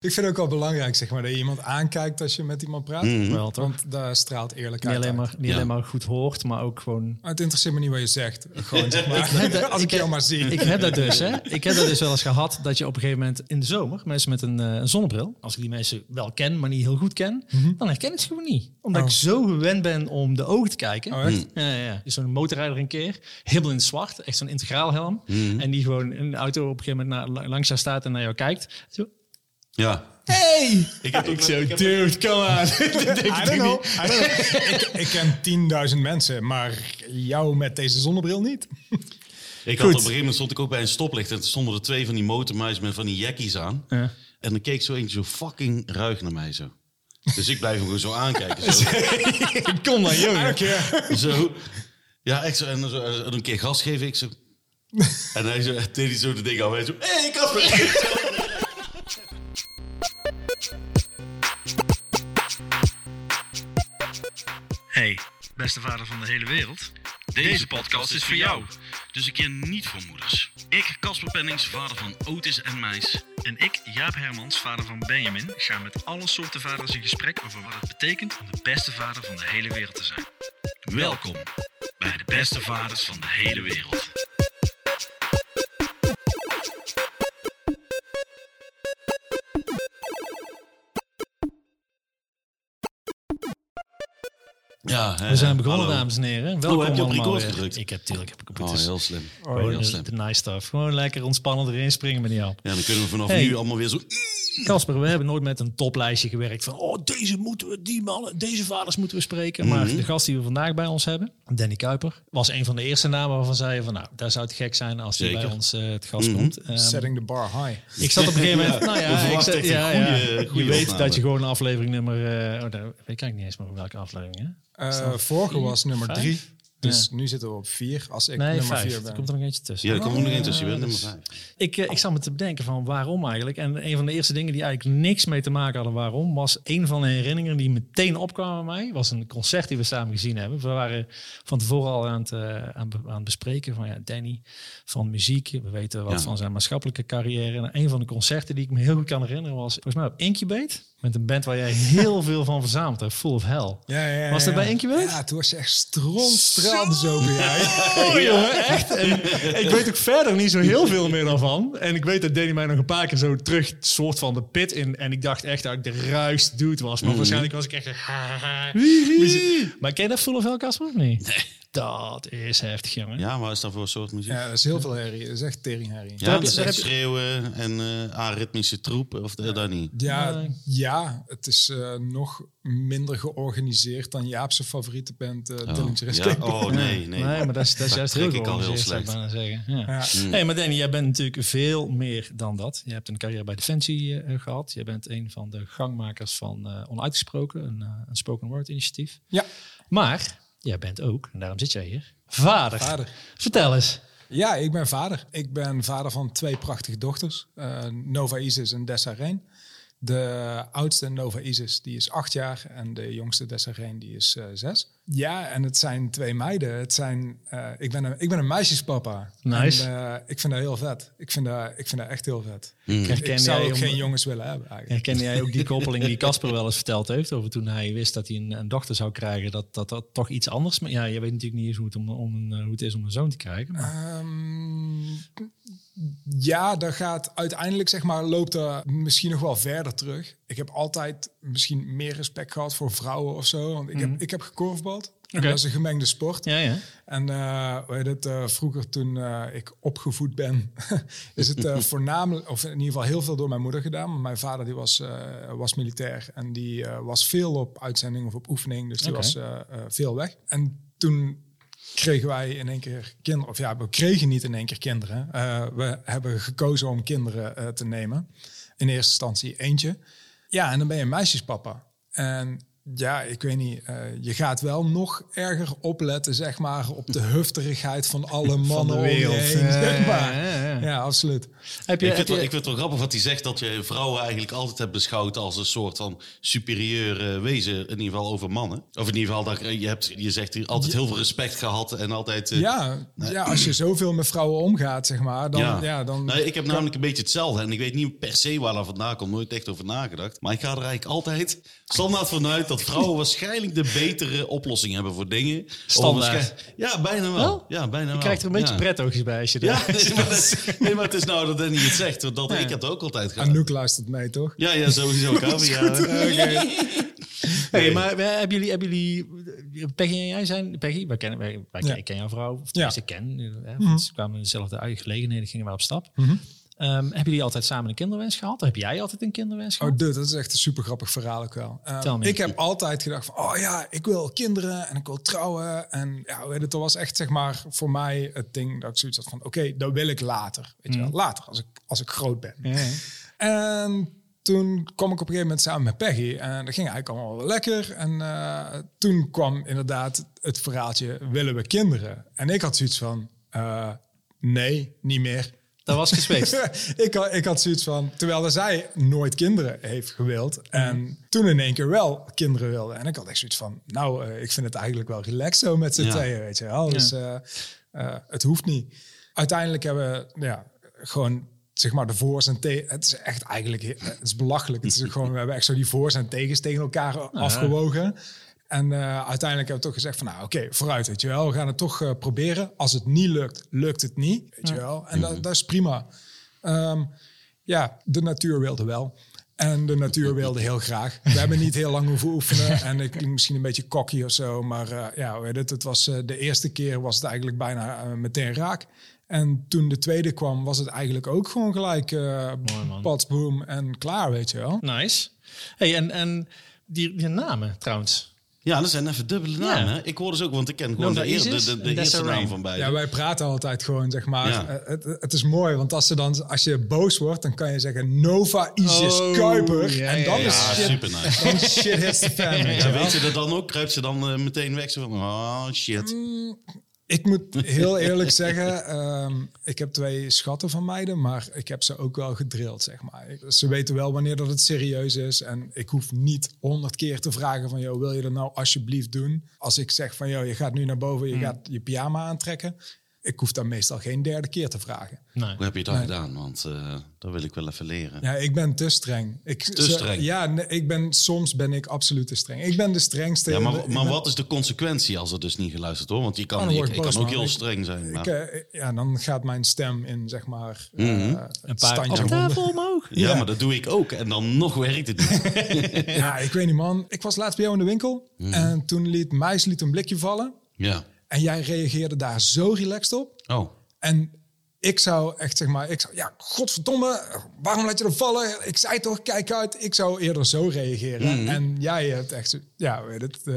Ik vind het ook wel belangrijk, zeg maar, dat je iemand aankijkt als je met iemand praat. Mhm. Wel toch? Want daar straalt Niet eerlijkheid alleen, uit. maar, niet Ja. alleen maar goed hoort, maar ook gewoon... Maar Het interesseert me niet wat je zegt. Gewoon, zeg maar, heb dat- als ik ik jou maar zie. Ik heb dat dus, hè. Ik heb dat dus wel eens gehad, dat je op een gegeven moment in de zomer... mensen met een, eh, een zonnebril, als ik die mensen wel ken, maar niet heel goed ken... dan herken ik ze gewoon niet. Omdat Oh. ik zo gewend ben om de ogen te kijken. Oh, echt? Ja, ja, ja. Zo'n motorrijder een keer, helemaal in het zwart, echt zo'n integraal helm. En die gewoon in de auto op een gegeven moment naar, langs jou staat en naar jou kijkt. Zo, Ja. hey! Ik heb ook Ik zo, ik heb- dude, come on. Dat denk I ik don't toch know. niet. I don't know. ik, ik ken 10.000 mensen, maar jou met deze zonnebril niet. Ik had op een gegeven moment stond ik ook bij een stoplicht en er stonden er twee van die motormeisjes met van die jackies aan. Ja. En dan keek zo eentje zo fucking ruig naar mij zo. Dus ik blijf hem gewoon zo aankijken. Zo. Kom dan, jongen. zo. Ja, echt zo. En zo, en een keer gas geven, ik zo. En hij zo, deed hij zo de ding aan mij zo. Hé, hey, Casper! Hey, beste vader van de hele wereld. Deze podcast is voor jou. Dus een keer niet voor moeders. Ik, Casper Pennings, vader van Otis en Meis. En ik, Jaap Hermans, vader van Benjamin, ga met alle soorten vaders in gesprek over wat het betekent om de beste vader van de hele wereld te zijn. Welkom bij de beste vaders van de hele wereld. Ja, We zijn begonnen, hallo. dames en heren. Welkom heb je op record gedrukt? Ik heb, tuurlijk heb ik op Oh, het heel slim. gewoon heel de, slim. de nice stuff. Gewoon lekker ontspannen erin springen met jou. Ja, dan kunnen we vanaf Hey. nu allemaal weer zo... Casper, we hebben nooit met een toplijstje gewerkt van oh, deze moeten we, die mannen, deze vaders moeten we spreken. Maar Mhm. de gast die we vandaag bij ons hebben, Danny Kuiper, was een van de eerste namen waarvan zeiden van nou, daar zou het gek zijn als hij bij ons eh, het gast Mhm. komt. Ehm, Setting the bar high. ik zat op een gegeven moment, nou ja, ik zat, een ja, ja. je weet opname. dat je gewoon aflevering nummer, eh oh, daar ik eigenlijk niet eens meer welke aflevering. Hè? Eh, vorige was nummer Vijf? drie. Dus Ja. nu zitten we op vier, als ik Nee, nummer vijf. vier Er ben. komt er nog eentje tussen. Ja, er komt er nog één tussen. Je bent nummer vijf. Ik, eh, ik zat me te bedenken van waarom eigenlijk. En een van de eerste dingen die eigenlijk niks mee te maken hadden waarom, was een van de herinneringen die meteen opkwamen bij mij. Was een concert die we samen gezien hebben. We waren van tevoren al aan het, eh, aan, aan het bespreken van ja, Danny van muziek. We weten wat Ja. van zijn maatschappelijke carrière. En een van de concerten die ik me heel goed kan herinneren was volgens mij op Incubate. Met een band waar jij heel veel van verzameld hebt. Full of Hell. Ja, ja, ja, Was dat ja. bij Incubate? Ja, toen was je echt zo jij. Oh jongen, echt. En ik weet ook verder niet zo heel veel meer daarvan. En ik weet dat Danny mij nog een paar keer zo terug soort van de pit in. En ik dacht echt dat ik de ruist dude was. Maar waarschijnlijk was ik echt... maar ken je dat Full of Hell, Casper? niet? Nee. Dat is heftig, jongen. Ja, maar is dat voor een soort muziek? Ja, dat is heel veel herrie. Dat is echt teringherrie. Ja, dat is echt schreeuwen en eh aritmische troep, of dat dat niet? Ja, Nee. ja, het is eh, nog minder georganiseerd dan Jaapse favoriete band, eh Oh, ja? Oh nee, nee. Nee, maar dat is, dat is Dat juist heel ik al heel ik slecht. bijna zeggen. Ja. Ja. Hey, maar Danny, jij bent natuurlijk veel meer dan dat. Je hebt een carrière bij Defensie eh, gehad. Je bent een van de gangmakers van eh, Onuitgesproken, een, eh, een spoken word initiatief. Ja, Maar jij bent ook, en daarom zit jij hier, vader. vader. Vertel eens. Ja, ik ben vader. Ik ben vader van twee prachtige dochters, eh, Nova Isis en Desireen. De oudste Nova Isis, die is acht jaar en de jongste Desireen, die is eh, zes. Ja, en het zijn twee meiden. Het zijn, eh, ik, ben een, ik ben een meisjespapa. Nice. En, eh, ik vind dat heel vet. Ik vind dat, ik vind dat echt heel vet. Mm. Ik, Herken ik zou ook om- geen jongens willen hebben eigenlijk. Herken jij ook die koppeling die Casper wel eens verteld heeft over toen hij wist dat hij een, een dochter zou krijgen, dat dat, dat toch iets anders... Maar ja, je weet natuurlijk niet eens hoe het, om, om een, hoe het is om een zoon te krijgen. Maar Ehm, ja, dat gaat uiteindelijk, zeg maar, loopt er misschien nog wel verder terug. Ik heb altijd misschien meer respect gehad voor vrouwen of zo. Want ik, heb, ik heb gekorfbald. Oké. Dat is een gemengde sport. ja, ja. En eh, hoe heet het, eh, vroeger toen eh, ik opgevoed ben, is het eh, voornamelijk, of in ieder geval heel veel door mijn moeder gedaan. Maar mijn vader die was, eh, was militair en die eh, was veel op uitzending of op oefening. Dus die was eh, eh, veel weg. En toen kregen wij in één keer kinderen, of ja, we kregen niet in één keer kinderen. Eh, we hebben gekozen om kinderen eh, te nemen. In eerste instantie eentje. Ja, en dan ben je meisjespapa. En ja, ik weet niet. eh, je gaat wel nog erger opletten, zeg maar, op de hufterigheid van alle mannen om je wereld. heen, Ja, zeg maar. ja, ja, ja. Ja, absoluut. Heb je, Ik heb vind, wel, je- ik vind het wel grappig wat hij zegt dat je vrouwen eigenlijk altijd hebt beschouwd als een soort van superieur eh, wezen, in ieder geval over mannen. Of in ieder geval, dat, je, hebt, je zegt hier altijd heel veel respect gehad en altijd... eh, Ja, ja, als je zoveel met vrouwen omgaat, zeg maar, dan... Ja. dan Nee, ik heb namelijk een beetje hetzelfde. En ik weet niet per se waar dat vandaan komt. Nooit echt over nagedacht. Maar ik ga er eigenlijk altijd standaard vanuit dat vrouwen waarschijnlijk de betere oplossing hebben voor dingen. Standaard. Ja, bijna wel. Wel? Ja, bijna je krijgt er een beetje ja. prettoogjes bij als je Ja, dat- nee, maar, dat- nee, maar het is nou dat Danny het zegt. want Dat, Ik heb het ook altijd gehad. Anouk luistert mee, toch? Ja, ja, sowieso. Kavi, ja. Hey, Nee. maar eh, hebben jullie, hebben jullie, Peggy en jij zijn, Peggy, wij kennen, wij, wij- Ja. ik ken jouw vrouw, of Ja. ik ken, eh, hè, want ze kwamen in dezelfde gelegenheden, gingen we op stap. Ehm, hebben jullie altijd samen een kinderwens gehad? Heb jij altijd een kinderwens Oh, gehad? dude, dat is echt een super grappig verhaal ook wel. Ehm, ik heb altijd gedacht van, oh ja, ik wil kinderen en ik wil trouwen. En ja, weet het, dat was echt zeg maar voor mij het ding dat ik zoiets had van, oké, dat wil ik later. Weet je wel, later, als ik, als ik groot ben. En toen kwam ik op een gegeven moment samen met Peggy. En dat ging eigenlijk allemaal wel lekker. En eh, toen kwam inderdaad het verhaaltje, willen we kinderen? En ik had zoiets van, eh, nee, niet meer. Dat was gespeeld. ik, had, ik had zoiets van, terwijl zij nooit kinderen heeft gewild. En toen in één keer wel kinderen wilde. En ik had echt zoiets van, nou, eh, ik vind het eigenlijk wel relaxed zo met z'n Ja. tweeën, weet je wel. Dus eh, eh, het hoeft niet. Uiteindelijk hebben we ja, gewoon, zeg maar, de voor's en tegen... Het is echt eigenlijk, he- het is belachelijk. Het is gewoon, we hebben echt zo die voor's en tegens tegen elkaar afgewogen. En eh, uiteindelijk hebben we toch gezegd van, nou oké, vooruit, weet je wel. We gaan het toch eh, proberen. Als het niet lukt, lukt het niet, weet je wel. En dat, dat is prima. Ehm, ja, de natuur wilde wel. En de natuur wilde heel graag. We hebben niet heel lang hoeven oefenen. En ik klink misschien een beetje cocky of zo. Maar eh, ja, weet het, het was, eh, de eerste keer was het eigenlijk bijna meteen raak. En toen de tweede kwam, was het eigenlijk ook gewoon gelijk uh, en klaar, weet je wel. Nice. Hey, en, en die, die namen trouwens. Ja, dat zijn even dubbele namen. Ja. hè? Ik hoor dus ook, want ik ken gewoon Nova de, eer- de, de, eerste naam van beide. Ja, wij praten altijd gewoon, zeg maar. Ja. eh, Het, het is mooi, want als, ze dan, als je boos wordt, dan kan je zeggen Nova Isis Oh, Kuiper. ja, en dan ja, is ja, shit, super nice. dan is shit hits the fan. weet je Ja, wel. weet je dat dan ook? Kruipt ze dan eh, meteen weg? Zo van, oh shit. Ik moet heel eerlijk zeggen, ehm, ik heb twee schatten van meiden, maar ik heb ze ook wel gedrild, zeg maar. Ik- Ze weten wel wanneer dat het serieus is en ik hoef niet honderd keer te vragen van, joh, wil je dat nou alsjeblieft doen? Als ik zeg van, joh, je gaat nu naar boven, je Hmm. gaat je pyjama aantrekken. Ik hoef dat meestal geen derde keer te vragen. Nee. Hoe heb je dat gedaan? Want eh, dat wil ik wel even leren. Ja, ik ben te streng. Ik, Te ze- streng? Ja, nee, ik ben, soms ben ik absoluut te streng. Ik ben de strengste. Ja, maar, Ik maar ben- wat is de consequentie als er dus niet geluisterd wordt? Want je kan, Oh, je, ik boos, kan ook heel streng zijn. Maar, Ik, eh, ja, dan gaat mijn stem in, zeg maar, eh, Mhm. Een paar standje octaven omhoog. ja, ja. maar dat doe ik ook. En dan nog werkt het niet. Ja, ik weet niet, man. Ik was laatst bij jou in de winkel. Mhm. En toen liet Meis liet een blikje vallen. ja. En jij reageerde daar zo relaxed op. Oh. En ik zou echt, zeg maar, ik zou, ja, godverdomme, waarom laat je er vallen? Ik zei toch, kijk uit. Ik zou eerder zo reageren. Mhm. En jij hebt echt, ja, weet het, eh,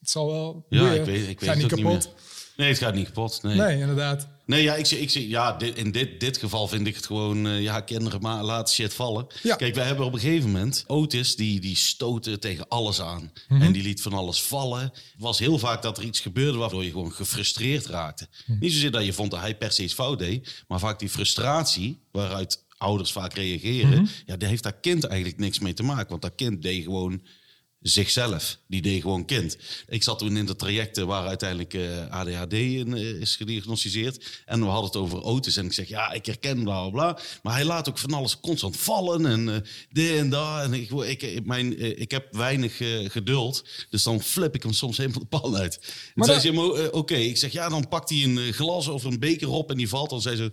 het zal wel. Ja, ik weet, ik weet het niet kapot. niet. Nee, het gaat niet kapot. Nee, Nee, inderdaad. Nee, ja, ik zie, ik zie, ja dit, in dit, dit geval vind ik het gewoon, eh, ja, kinderen maar laten shit vallen. Ja. Kijk, wij hebben op een gegeven moment, Otis, die, die stootte tegen alles aan. Mhm. En die liet van alles vallen. Het was heel vaak dat er iets gebeurde waardoor je gewoon gefrustreerd raakte. Mhm. Niet zozeer dat je vond dat hij per se iets fout deed, maar vaak die frustratie waaruit ouders vaak reageren, Mhm. ja, daar heeft dat kind eigenlijk niks mee te maken. Want dat kind deed gewoon zichzelf. Die deed gewoon kind. Ik zat toen in de trajecten waar uiteindelijk eh, ADHD in, eh, is gediagnosticeerd. En we hadden het over auto's. En ik zeg, ja, ik herken bla bla bla. Maar hij laat ook van alles constant vallen. En eh dit en dat. En ik, ik, mijn, ik heb weinig geduld. Dus dan flip ik hem soms helemaal de pan uit. En zei ze, "Mo, eh, oké. Ik zeg, ja, dan pakt hij een glas of een beker op en die valt. Dan zei ze...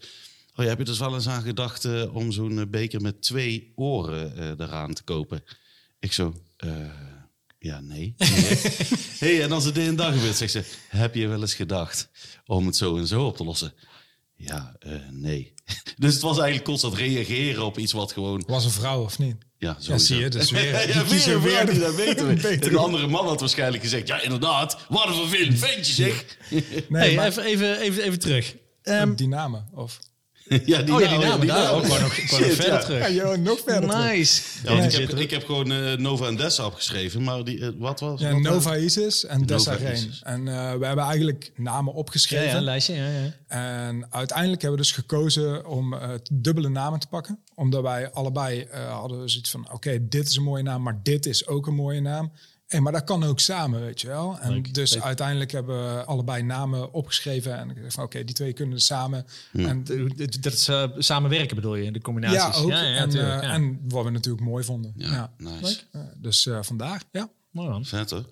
Oh, ja, heb je dus wel eens aan gedacht om zo'n beker met twee oren eraan te kopen? Ik zo, ja, nee. hey, en als het de een dag gebeurt, zegt ze, heb je wel eens gedacht om het zo en zo op te lossen? Ja, eh, nee. dus het was eigenlijk constant reageren op iets wat gewoon, Was een vrouw of niet? ja, Ja, sowieso. zie je, dus weer. ja, die weer, weer, weer die dat weten we. beter Een andere man had waarschijnlijk gezegd, ja, inderdaad, wat een vervelend ventje zeg. Nee, hey, maar even, even, even, even terug. Ehm, die namen. Of, ja, Oh ja, die namen daar ook. Nog, verder ja. terug. Ja, joh, nog verder. terug. Nice. Ja, ik, heb, ik heb gewoon eh, Nova en Dessa opgeschreven, maar die, eh, wat was Ja, wat? Nova Isis en Nova Desareen. Isis. En eh, we hebben eigenlijk namen opgeschreven. ja, een lijstje. Ja, ja. En uiteindelijk hebben we dus gekozen om eh, dubbele namen te pakken. Omdat wij allebei eh, hadden we zoiets van... oké, dit is een mooie naam, maar dit is ook een mooie naam. Hey, maar dat kan ook samen, weet je wel. En Leuk. dus Leuk. uiteindelijk hebben we allebei namen opgeschreven. En ik dacht van, oké, die twee kunnen samen. En Dat- Dat is eh, samenwerken bedoel je, de combinaties. ja, ook. Ja, ja, en, tuurlijk, eh, ja. en wat we natuurlijk mooi vonden. Ja, Ja. nice. Eh, dus eh, vandaar, ja. Mooi man.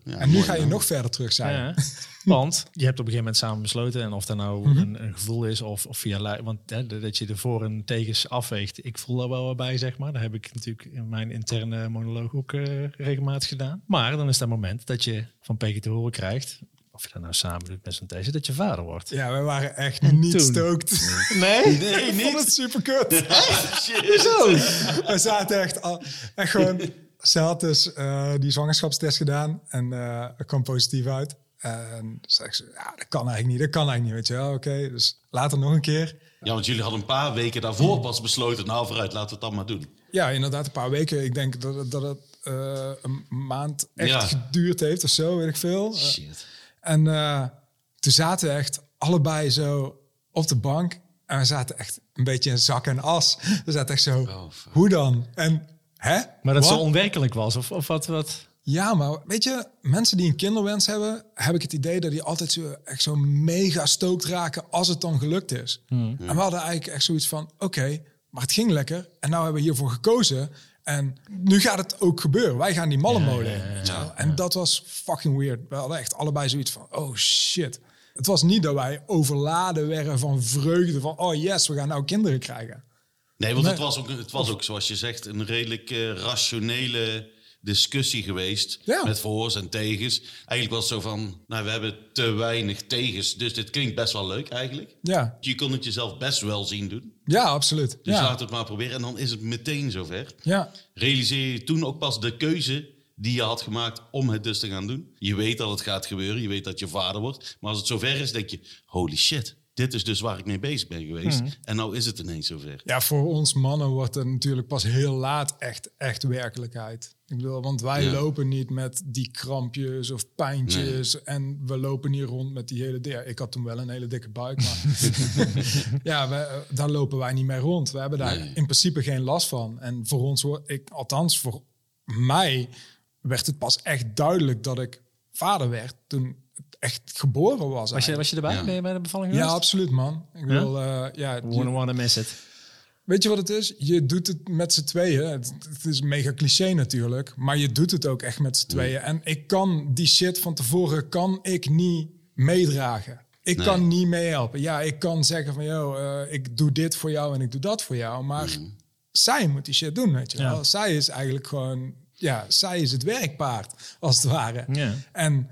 Ja, En nu mooi ga je nog verder terug zijn. Ja, want je hebt op een gegeven moment samen besloten en of dat nou Mhm. een, een gevoel is of, of via want hè, dat je de voor en tegens afweegt. Ik voel daar wel wat bij, zeg maar. Dat heb ik natuurlijk in mijn interne monoloog ook eh, regelmatig gedaan. Maar dan is dat moment dat je van Peggy te horen krijgt, of je dat nou samen doet met zo'n deze, dat je vader wordt. Ja, we waren echt niet toen? stoked. Nee? Nee, Ik vond het super kut. Shit. We zaten echt, al, echt gewoon... Ze had dus die zwangerschapstest gedaan en er kwam positief uit. En zei ze, ja, dat kan eigenlijk niet, dat kan eigenlijk niet, weet je wel. Oké, dus later nog een keer. Ja, want jullie hadden een paar weken daarvoor pas besloten, nou vooruit, laten we het dan maar doen. Ja, inderdaad, een paar weken. Ik denk dat, het- dat het eh, een maand echt Ja. geduurd heeft of zo, weet ik veel. Eh, Shit. En toen zaten we echt allebei zo op de bank. En we zaten echt een beetje in zak en as. We zaten echt zo, Oh, hoe dan? En, hè? Maar dat Wat? zo onwerkelijk was, of, of wat? wat? Ja, maar weet je, mensen die een kinderwens hebben, heb ik het idee dat die altijd zo, echt zo mega stookt raken als het dan gelukt is. En we hadden eigenlijk echt zoiets van, oké, maar het ging lekker. En nou hebben we hiervoor gekozen. En nu gaat het ook gebeuren. Wij gaan die mallenmolen wel. En dat was fucking weird. We hadden echt allebei zoiets van, oh shit. Het was niet dat wij overladen werden van vreugde. Van, oh yes, we gaan nou kinderen krijgen. Nee, want Nee. Het, was ook, het was ook, zoals je zegt, een redelijk eh, rationele discussie geweest. Ja. Met voor's en tegens. Eigenlijk was het zo van, nou, we hebben te weinig tegens. Dus dit klinkt best wel leuk eigenlijk. Ja, Je kon het jezelf best wel zien doen. ja absoluut. Dus ja. laat het maar proberen. En dan is het meteen zover. ja. Realiseer je toen ook pas de keuze die je had gemaakt om het dus te gaan doen. Je weet dat het gaat gebeuren. Je weet dat je vader wordt. Maar als het zover is, denk je, holy shit. Dit is dus waar ik mee bezig ben geweest. En nou is het ineens zover. Ja, voor ons mannen wordt het natuurlijk pas heel laat echt, echt werkelijkheid. Ik bedoel, want wij Ja. lopen niet met die krampjes of pijntjes. En we lopen niet rond met die hele... Ja, ik had toen wel een hele dikke buik, maar... ja, we, daar lopen wij niet mee rond. We hebben daar Nee. in principe geen last van. En voor ons, ik, althans voor mij, werd het pas echt duidelijk dat ik vader werd toen echt geboren was. Was je, was je erbij? Ja. Bij de bevalling Ja, absoluut, man. Ik wil, ja, Wouldn't wanna miss it. Weet je wat het is? Je doet het met z'n tweeën. Het, het is mega cliché natuurlijk, maar je doet het ook echt met z'n tweeën. En ik kan die shit van tevoren kan ik niet meedragen. Ik Nee. kan niet meehelpen. Ja, ik kan zeggen van, yo, eh, ik doe dit voor jou en ik doe dat voor jou. Maar zij moet die shit doen, weet je Ja. wel. Zij is eigenlijk gewoon, ja, zij is het werkpaard, als het ware. Ja. En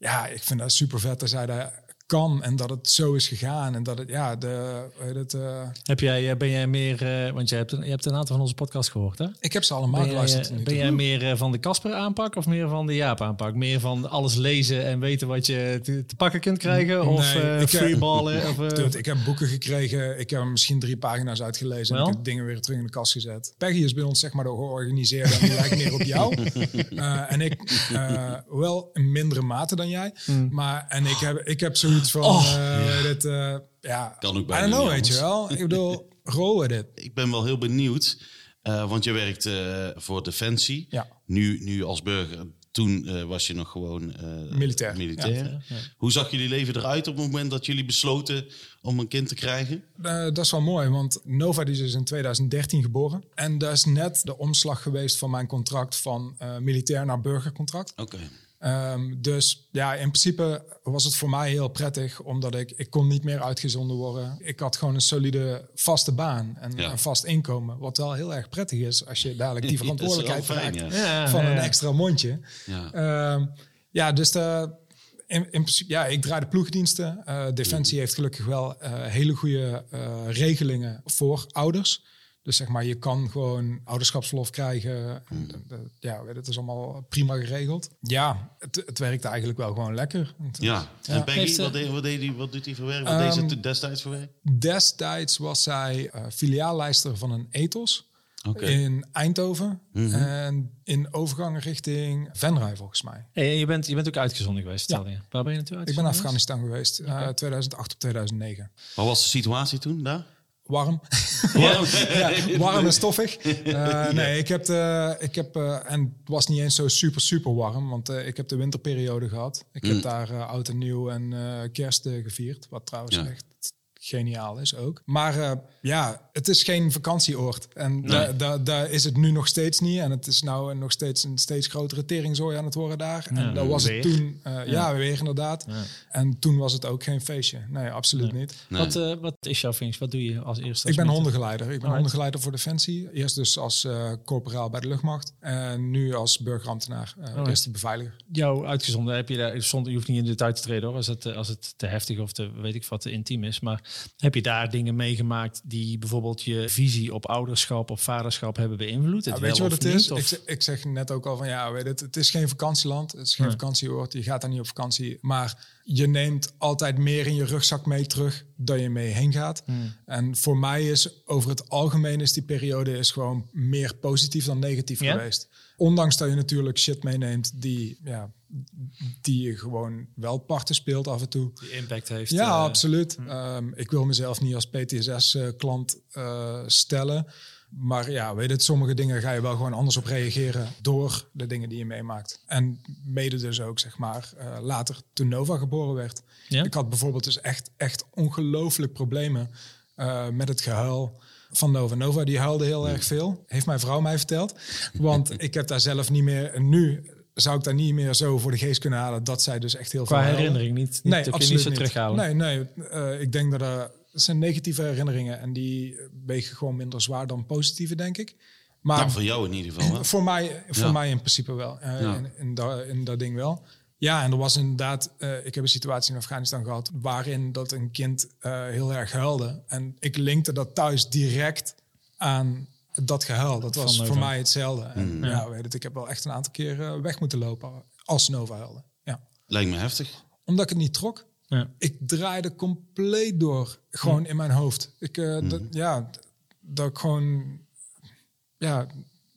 ja, ik vind dat super vet zij dat kan en dat het zo is gegaan. En dat het, ja, de, het, eh, Heb jij, eh, ben jij meer, eh, want je hebt, een, je hebt een aantal van onze podcasts gehoord, hè? ik heb ze allemaal Ben jij, geluisterd. ben jij meer van de Casper aanpak of meer van de Jaap aanpak? Meer van alles lezen en weten wat je te, te pakken kunt krijgen? Of eh ik, freeballen? Of, Dude, ik heb boeken gekregen. Ik heb misschien drie pagina's uitgelezen. En ik heb dingen weer terug in de kast gezet. Peggy is bij ons zeg maar de georganiseerde. En die lijkt meer op jou. En ik uh, wel in mindere mate dan jij. Maar en ik heb, ik heb zoiets van... Oh. eh, dit, eh, ja, Kan ook I bijna don't know, niet weet je wel. Ik bedoel, rollen dit. Ik ben wel heel benieuwd, eh, want je werkt eh, voor Defensie. Ja. Nu, nu als burger. Toen eh, was je nog gewoon eh, Militair, militair. Hoe zag jullie leven eruit op het moment dat jullie besloten om een kind te krijgen? Eh, dat is wel mooi, want Nova die is dus in 2013 geboren. En dat is net de omslag geweest van mijn contract van eh, militair naar burgercontract. Oké. Ehm, dus ja, in principe was het voor mij heel prettig, omdat ik, ik kon niet meer uitgezonden worden. Ik had gewoon een solide vaste baan en Ja. een vast inkomen. Wat wel heel erg prettig is als je dadelijk die verantwoordelijkheid fijn, draagt ja. Ja, van ja, een extra mondje. Ja. Ehm, ja, dus de, in, in principe, ja, ik draai de ploegdiensten. Eh, Defensie heeft gelukkig wel eh, hele goede eh, regelingen voor ouders. Dus zeg maar, je kan gewoon ouderschapsverlof krijgen. En, de- de- ja, het is allemaal prima geregeld. Ja, het, het werkt eigenlijk wel gewoon lekker. Ja. En Peggy, wat, deed, wat, deed die, wat doet hij voor werk? Wat deed ze Ehm, destijds voor werk? Destijds was zij eh, filiaallijster van een ethos Oké. in Eindhoven. Mhm. En in overgang richting Venray volgens mij. Hey, je, bent, je bent ook uitgezonden geweest, vertelde je. Waar ben je naartoe Ik ben Afghanistan geweest, eh, 2008 op 2009. Wat was de situatie toen daar? Warm. ja, warm en stoffig. Eh, nee, ik heb, de, ik heb eh, en het was niet eens zo super, super warm, want eh, ik heb de winterperiode gehad. Ik heb daar eh, oud en nieuw en eh, kerst eh, gevierd, wat trouwens Ja. echt geniaal is ook. Maar eh, ja, het is geen vakantieoord. En da- da- daar is het nu nog steeds niet. En het is nou nog steeds een steeds grotere teringzooi aan het worden daar. En Ja, dat was weer. het toen. eh, ja. weer inderdaad. Ja. En toen was het ook geen feestje. Nee, absoluut niet. Nee. Wat, eh, wat is jouw functie? Wat doe je als eerste? Ik ben meter? hondengeleider. Ik ben Alright. hondengeleider voor Defensie. Eerst dus als eh corporaal bij de luchtmacht. En nu als burgerambtenaar, eh Alright. eerste beveiliger. Jou uitgezonden, heb je daar, zonder, je hoeft niet in detail te treden hoor, als het, als het te heftig of te, weet ik wat, te intiem is. Maar heb je daar dingen meegemaakt die bijvoorbeeld je visie op ouderschap of vaderschap hebben beïnvloed? Het Ja, weet je wat het niet, is? Ik, zeg- ik zeg net ook al van ja, weet het, het is geen vakantieland. Het is geen Nee. vakantieoord. Je gaat daar niet op vakantie. Maar je neemt altijd meer in je rugzak mee terug dan je mee heen gaat. Hmm. En voor mij is over het algemeen is die periode is gewoon meer positief dan negatief geweest. Ondanks dat je natuurlijk shit meeneemt die, ja, die je gewoon wel parten speelt af en toe. die impact heeft. Ja, eh, absoluut. Ehm, ik wil mezelf niet als PTSS-klant eh, stellen. Maar ja, weet het, sommige dingen ga je wel gewoon anders op reageren door de dingen die je meemaakt. En mede dus ook, zeg maar, eh, later toen Nova geboren werd. Ja? Ik had bijvoorbeeld dus echt, echt ongelooflijk problemen eh, met het gehuil van Nova. Nova die huilde heel erg veel, heeft mijn vrouw mij verteld. Want ik heb daar zelf niet meer, nu zou ik daar niet meer zo voor de geest kunnen halen dat zij dus echt heel Qua veel herinnering niet, niet, Nee, dat kun je absoluut niet zo terughalen. Nee, nee. eh, ik denk dat er dat zijn negatieve herinneringen en die wegen gewoon minder zwaar dan positieve, denk ik. Maar Nou, voor jou in ieder geval. Hè? voor mij, voor Ja. mij in principe wel. eh, Ja. in, in, dat, in dat ding wel. Ja, en er was inderdaad, eh, ik heb een situatie in Afghanistan gehad waarin dat een kind eh, heel erg huilde. En ik linkte dat thuis direct aan dat gehuil. Dat was voor mij hetzelfde. En Mm. ja, weet het, ik heb wel echt een aantal keer eh, weg moeten lopen als Nova huilde. Ja. Lijkt me heftig. Omdat ik het niet trok. Ja. Ik draaide compleet door, gewoon in mijn hoofd. Ik, eh, dat, ja, dat ik gewoon, ja,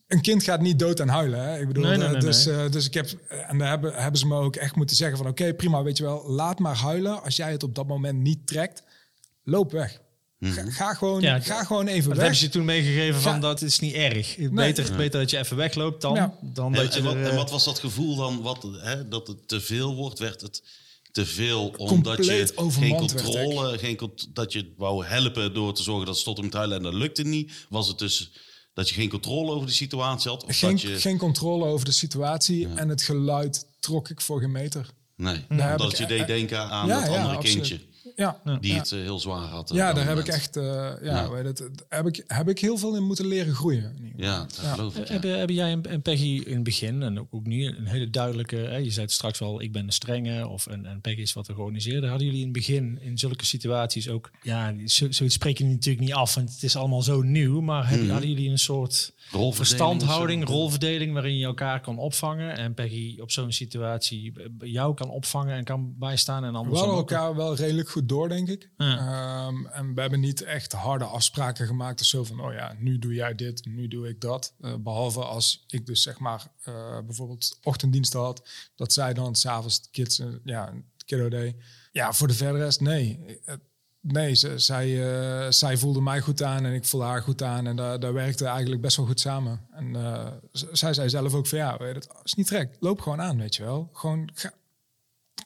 een kind gaat niet dood aan huilen. Hè? Ik bedoel, Nee, nee, eh, nee, dus, nee. eh, dus ik heb, en daar hebben, hebben ze me ook echt moeten zeggen van, oké, prima, weet je wel, laat maar huilen. Als jij het op dat moment niet trekt, loop weg. Ga, ga gewoon, Ja, ga gewoon even Dat weg. hebben ze je toen meegegeven van Ja. dat is niet erg. Beter, beter dat je even wegloopt dan, Ja. dan En, dat je en wat, er, en eh, wat was dat gevoel dan? Wat, hè, dat het te veel wordt? Werd het te veel omdat je geen controle, geen, dat je wou helpen door te zorgen dat ze tot hem huilen en dat lukte niet? Was het dus dat je geen controle over de situatie had? Of geen, dat je, geen controle over de situatie en het geluid trok ik voor geen meter. nee, omdat je deed denken aan Ja, dat ja, andere absoluut. kindje Ja, die ja. het eh, heel zwaar had. eh, Ja, daar heb ik echt, eh, ja, Ja. Weet het, heb, ik, heb ik heel veel in moeten leren groeien. Ja, dat geloof ik. ja. Hebben, hebben jij en, Peggy in het begin en ook, ook nu een hele duidelijke... Hè, je zei het straks al, ik ben de strenge of en, en Peggy is wat de georganiseerde. Hadden jullie in het begin in zulke situaties ook... Ja, zo, zoiets spreek je natuurlijk niet af, want het is allemaal zo nieuw. Maar hebben, hadden jullie een soort Rolverdeling verstandhouding, of zo? rolverdeling... waarin je elkaar kan opvangen en Peggy op zo'n situatie eh, jou kan opvangen en kan bijstaan en We andersom hadden ook? elkaar wel redelijk goed door, denk ik. Ja. Ehm, en we hebben niet echt harde afspraken gemaakt. Dus zo van, oh ja, nu doe jij dit, nu doe ik dat. Eh, behalve als ik dus zeg maar eh, bijvoorbeeld ochtenddiensten had, dat zij dan s'avonds kids, eh, ja, kiddo deed. Ja, voor de verder rest, nee. Eh, Nee, ze, zij, eh, zij voelde mij goed aan en ik voelde haar goed aan. En daar, daar werkte eigenlijk best wel goed samen. En eh, zij zei zelf ook van, ja, weet je, het is niet trek. Loop gewoon aan, weet je wel. Gewoon, ga,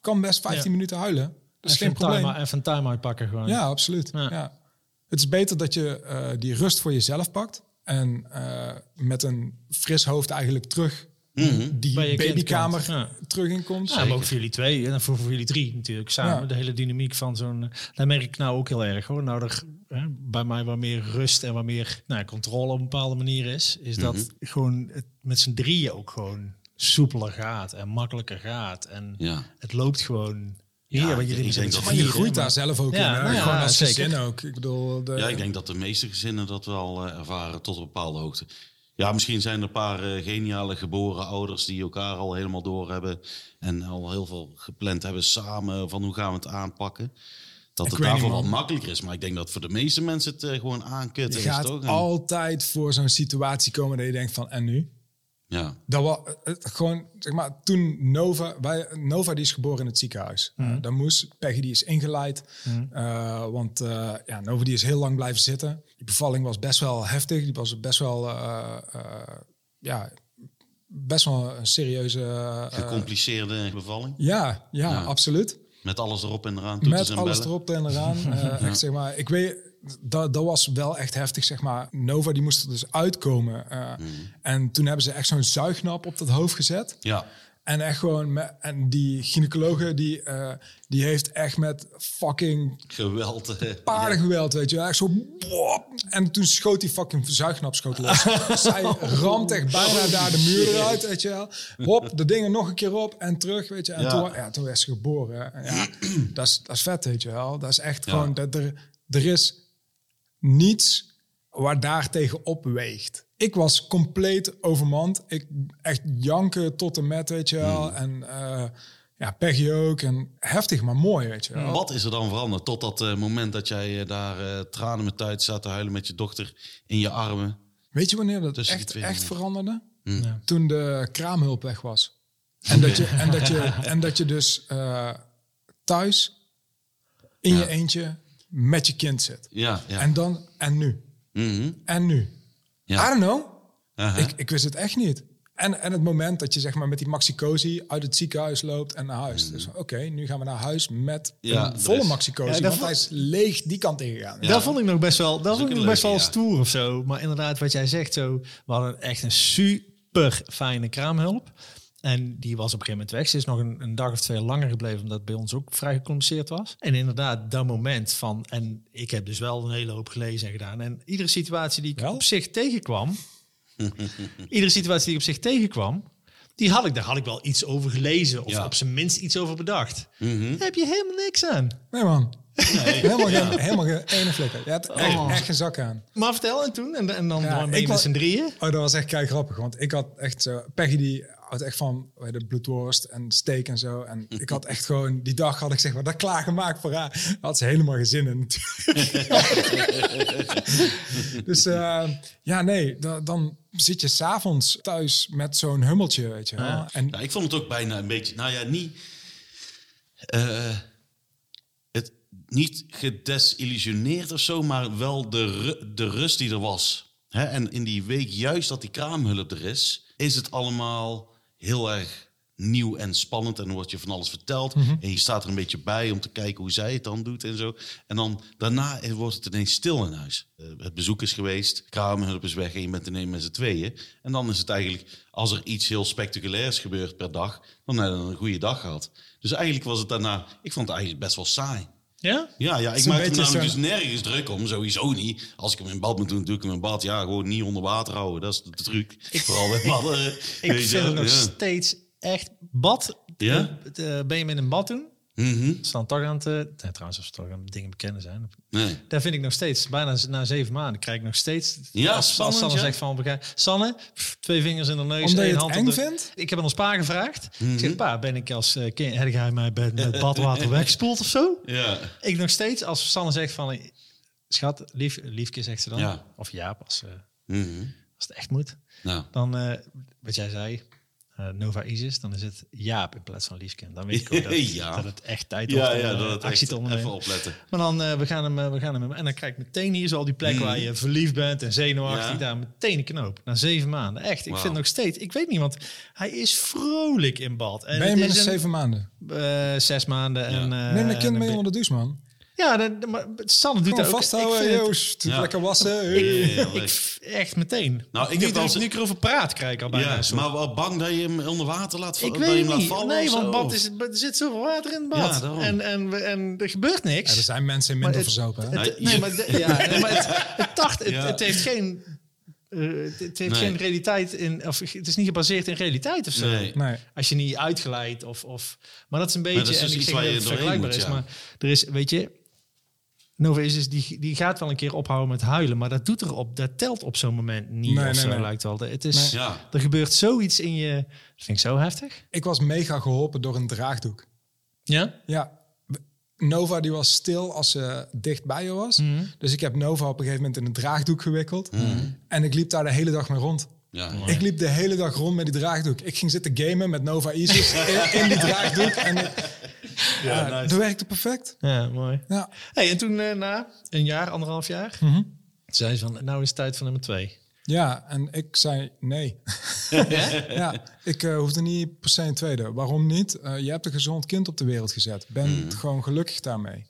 kan best 15 Ja. minuten huilen. Dat is Even geen een time- probleem. Even een time-out pakken gewoon. Ja, absoluut. Ja. Ja. Het is beter dat je eh, die rust voor jezelf pakt. En met een fris hoofd eigenlijk terug die Bij je kind babykamer. Ja. terug in komt. Ja, maar ook voor jullie twee en voor, voor jullie drie natuurlijk samen. Ja. De hele dynamiek van zo'n... eh, Dat merk ik nou ook heel erg hoor. Nou, er hè, bij mij wat meer rust en wat meer nou, controle op een bepaalde manier is. Is dat gewoon het met z'n drieën ook gewoon soepeler gaat en makkelijker gaat. En Ja. het loopt gewoon Hier, Ja, denk zeggen, dat- Maar je groeit daar zelf ook Ja, in. nou ja, Gewoon als zeker. gezin ook. Ik bedoel, de, Ja, ik denk dat de meeste gezinnen dat wel eh, ervaren tot een bepaalde hoogte. Ja, misschien zijn er een paar eh, geniale geboren ouders die elkaar al helemaal door hebben. En al heel veel gepland hebben samen van hoe gaan we het aanpakken. Dat Ik het daarvoor wat makkelijker is. Maar ik denk dat voor de meeste mensen het eh, gewoon aankutten je is, gaat toch? Altijd voor zo'n situatie komen dat je denkt van, en nu? ja. Dat was het, gewoon, zeg maar, toen Nova, wij, Nova die is geboren in het ziekenhuis. Mhm. Uh, dan moest, Peggy die is ingeleid. Uh, want uh, ja, Nova die is heel lang blijven zitten. Die bevalling was best wel heftig. Die was best wel, uh, ja, best wel een serieuze... uh, Gecompliceerde bevalling. Ja, ja, Ja. absoluut. Met alles erop en eraan. Met en alles bellen. erop en eraan. Echt, zeg maar, ik weet, dat, dat was wel echt heftig, zeg maar. Nova die moest er dus uitkomen. Uh, Mhm. En toen hebben ze echt zo'n zuignap op dat hoofd gezet. Ja. En echt gewoon, met, en die gynaecologe die, uh, die heeft echt met fucking Geweld. eh, paardengeweld, weet je wel. Echt zo, boah. en toen schoot die fucking zuignap schoot los. Zij ramt echt bijna daar de muur eruit, weet je wel. Hop, de dingen nog een keer op en terug, weet je. En Ja. toen, ja, toen werd ze geboren. En Ja, dat is, dat is vet, weet je wel. Dat is echt Ja. gewoon, dat er, er is niets waar daar tegen opweegt. Ik was compleet overmand. Ik echt janken tot en met, weet je wel. En eh, ja, Peggy ook. En heftig, maar mooi, weet je wel. Wat is er dan veranderd tot dat eh, moment dat jij eh, daar tranen met uit zat te huilen met je dochter in je armen? Weet je wanneer dat Tussen echt, echt veranderde? Ja. Toen de kraamhulp weg was. En dat je, en dat je, en dat je dus thuis in Ja. je eentje met je kind zit. Ja, ja. En dan, en nu? Mhm. En nu? Ja. I don't know. Ik, ik wist het echt niet. En, en het moment dat je zeg maar met die maxicosi uit het ziekenhuis loopt en naar huis. Dus oké, nu gaan we naar huis met. Ja, een volle is- maxicosi. Ja, want hij is leeg die kant ingegaan. Ja. Dat vond ik nog best wel, dat vond ik nog best wel stoer of zo. Maar inderdaad, wat jij zegt zo, we hadden echt een super fijne kraamhulp. En die was op een gegeven moment weg. Ze is nog een, een dag of twee langer gebleven, omdat het bij ons ook vrij gecompliceerd was. En inderdaad, dat moment van, en ik heb dus wel een hele hoop gelezen en gedaan. En iedere situatie die ik Wel? op zich tegenkwam, iedere situatie die ik op zich tegenkwam, die had ik, daar had ik wel iets over gelezen. Of Ja. op zijn minst iets over bedacht. Mhm. Daar heb je helemaal niks aan. Nee man. helemaal, geen, helemaal geen ene flikker. Je hebt echt, Oh. echt geen zak aan. Maar vertel en toen, en, en dan Ja, ben je met z'n drieën. Oh, dat was echt kei grappig. Want ik had echt zo... Peggy die houdt echt van het, bloedworst en steak en zo. En ik had echt gewoon... Die dag had ik zeg maar dat klaargemaakt voor haar. Had ze helemaal natuurlijk. dus eh, ja, nee. da- dan zit je s'avonds thuis met zo'n hummeltje, weet je wel. Ja. En Ja, ik vond het ook bijna een beetje, nou ja, niet, eh, het, niet gedesillusioneerd of zo, maar wel de, ru- de rust die er was. En in die week, juist dat die kraamhulp er is, is het allemaal heel erg nieuw en spannend. En wordt je van alles verteld. En je staat er een beetje bij om te kijken hoe zij het dan doet en zo. En dan daarna wordt het ineens stil in huis. Eh, het bezoek is geweest, kraamhulp is weg en je bent ineens met z'n tweeën. En dan is het eigenlijk, als er iets heel spectaculairs gebeurt per dag, dan heb je een goede dag gehad. Dus eigenlijk was het daarna, ik vond het eigenlijk best wel saai. Ja? Ja, ja ik maak me beetje namelijk dus nergens druk om, sowieso niet. Als ik hem in bad moet doen, doe ik hem in bad. Ja, gewoon niet onder water houden, dat is de truc. Vooral bij badden. Ik vind het nog ja. steeds echt bad. Ja? Eh, eh, ben je met een bad doen? Mhm. Staan toch aan het... eh, nee, trouwens, als we toch aan dingen bekennen zijn. Nee. Daar vind ik nog steeds, bijna na zeven maanden, krijg ik nog steeds... Ja, als, als spannend, Sanne ja. zegt van... Sanne, pff, twee vingers in de neus, Omdat je één het hand eng op de... vindt? Ik heb aan ons pa gevraagd. Ik Mhm. zeg, pa, ben ik als uh, kind... Heb jij mij bij- met badwater weggespoeld of zo? Ja. Ik nog steeds, als Sanne zegt van... eh, Schat, lief, liefje, zegt ze dan. Ja. Of Jaap, als, eh, Mhm. als het echt moet. Nou. Dan, eh, wat jij zei, eh, Nova Isis, dan is het Jaap in plaats van Liefke. Dan weet ik ook dat, Ja. dat het echt tijd Ja, ja, om, dat eh, het actie echt te ondernemen. even opletten. Maar dan, eh, we gaan hem, eh, we gaan hem, en dan krijg ik meteen hier zo al die plek waar je verliefd bent en zenuwachtig, Ja. daar meteen een knoop. Na zeven maanden, echt. Ik vind nog steeds, ik weet niet, want hij is vrolijk in bad. En ben je het met is een een, zeven maanden? eh, zes maanden en... eh, Neem een en kind mee onder de douche, man. Ja, dan- maar Sanne doet Gewoon dat ook. vasthouden, het- Joost. Ja. Lekker wassen. Ja, ik, echt meteen. Nou, ik heb wel nu, eens- nu ik erover praat, krijg ik al bijna Ja, maar wel bang dat je hem onder water laat vallen. Ik dat je weet hem het laat niet. vallen Nee, want bad is, er zit zoveel water in het bad. Ja, daarom. en, en, we- en er gebeurt niks. Ja, er zijn mensen Maar minder het- verzopen. Het- Nee, maar, de- ja, maar het, het, tacht, het, het heeft geen eh, het, het heeft Nee. geen realiteit in, of het is niet gebaseerd in realiteit of zo. Nee. Nee. Als je niet uitgeleid of, of. Maar dat is een beetje. dat is dus en ik zeg waar niet je dat het doorheen vergelijkbaar moet, is. ja. Maar er is, weet je. Nova Isis, die, die gaat wel een keer ophouden met huilen, maar dat doet erop, dat telt op zo'n moment niet. Nee, of nee, zo nee. lijkt wel. Het is, Ja. Er gebeurt zoiets in je. Dat vind ik zo heftig. Ik was mega geholpen door een draagdoek. Ja? Ja. Nova die was stil als ze dicht bij je was. Dus ik heb Nova op een gegeven moment in een draagdoek gewikkeld. En ik liep daar de hele dag mee rond. Ja. Ik liep de hele dag rond met die draagdoek. Ik ging zitten gamen met Nova Isis in, in die draagdoek. En ik- ja, dat werkte perfect. Ja, mooi. Ja. Hey, en toen eh, na een jaar, anderhalf jaar, Mhm. zei ze van, nou is het tijd voor nummer twee. Ja, en ik zei nee. ja, ik eh, hoefde niet per se een tweede. Waarom niet? Eh, je hebt een gezond kind op de wereld gezet. Ben gewoon gelukkig daarmee.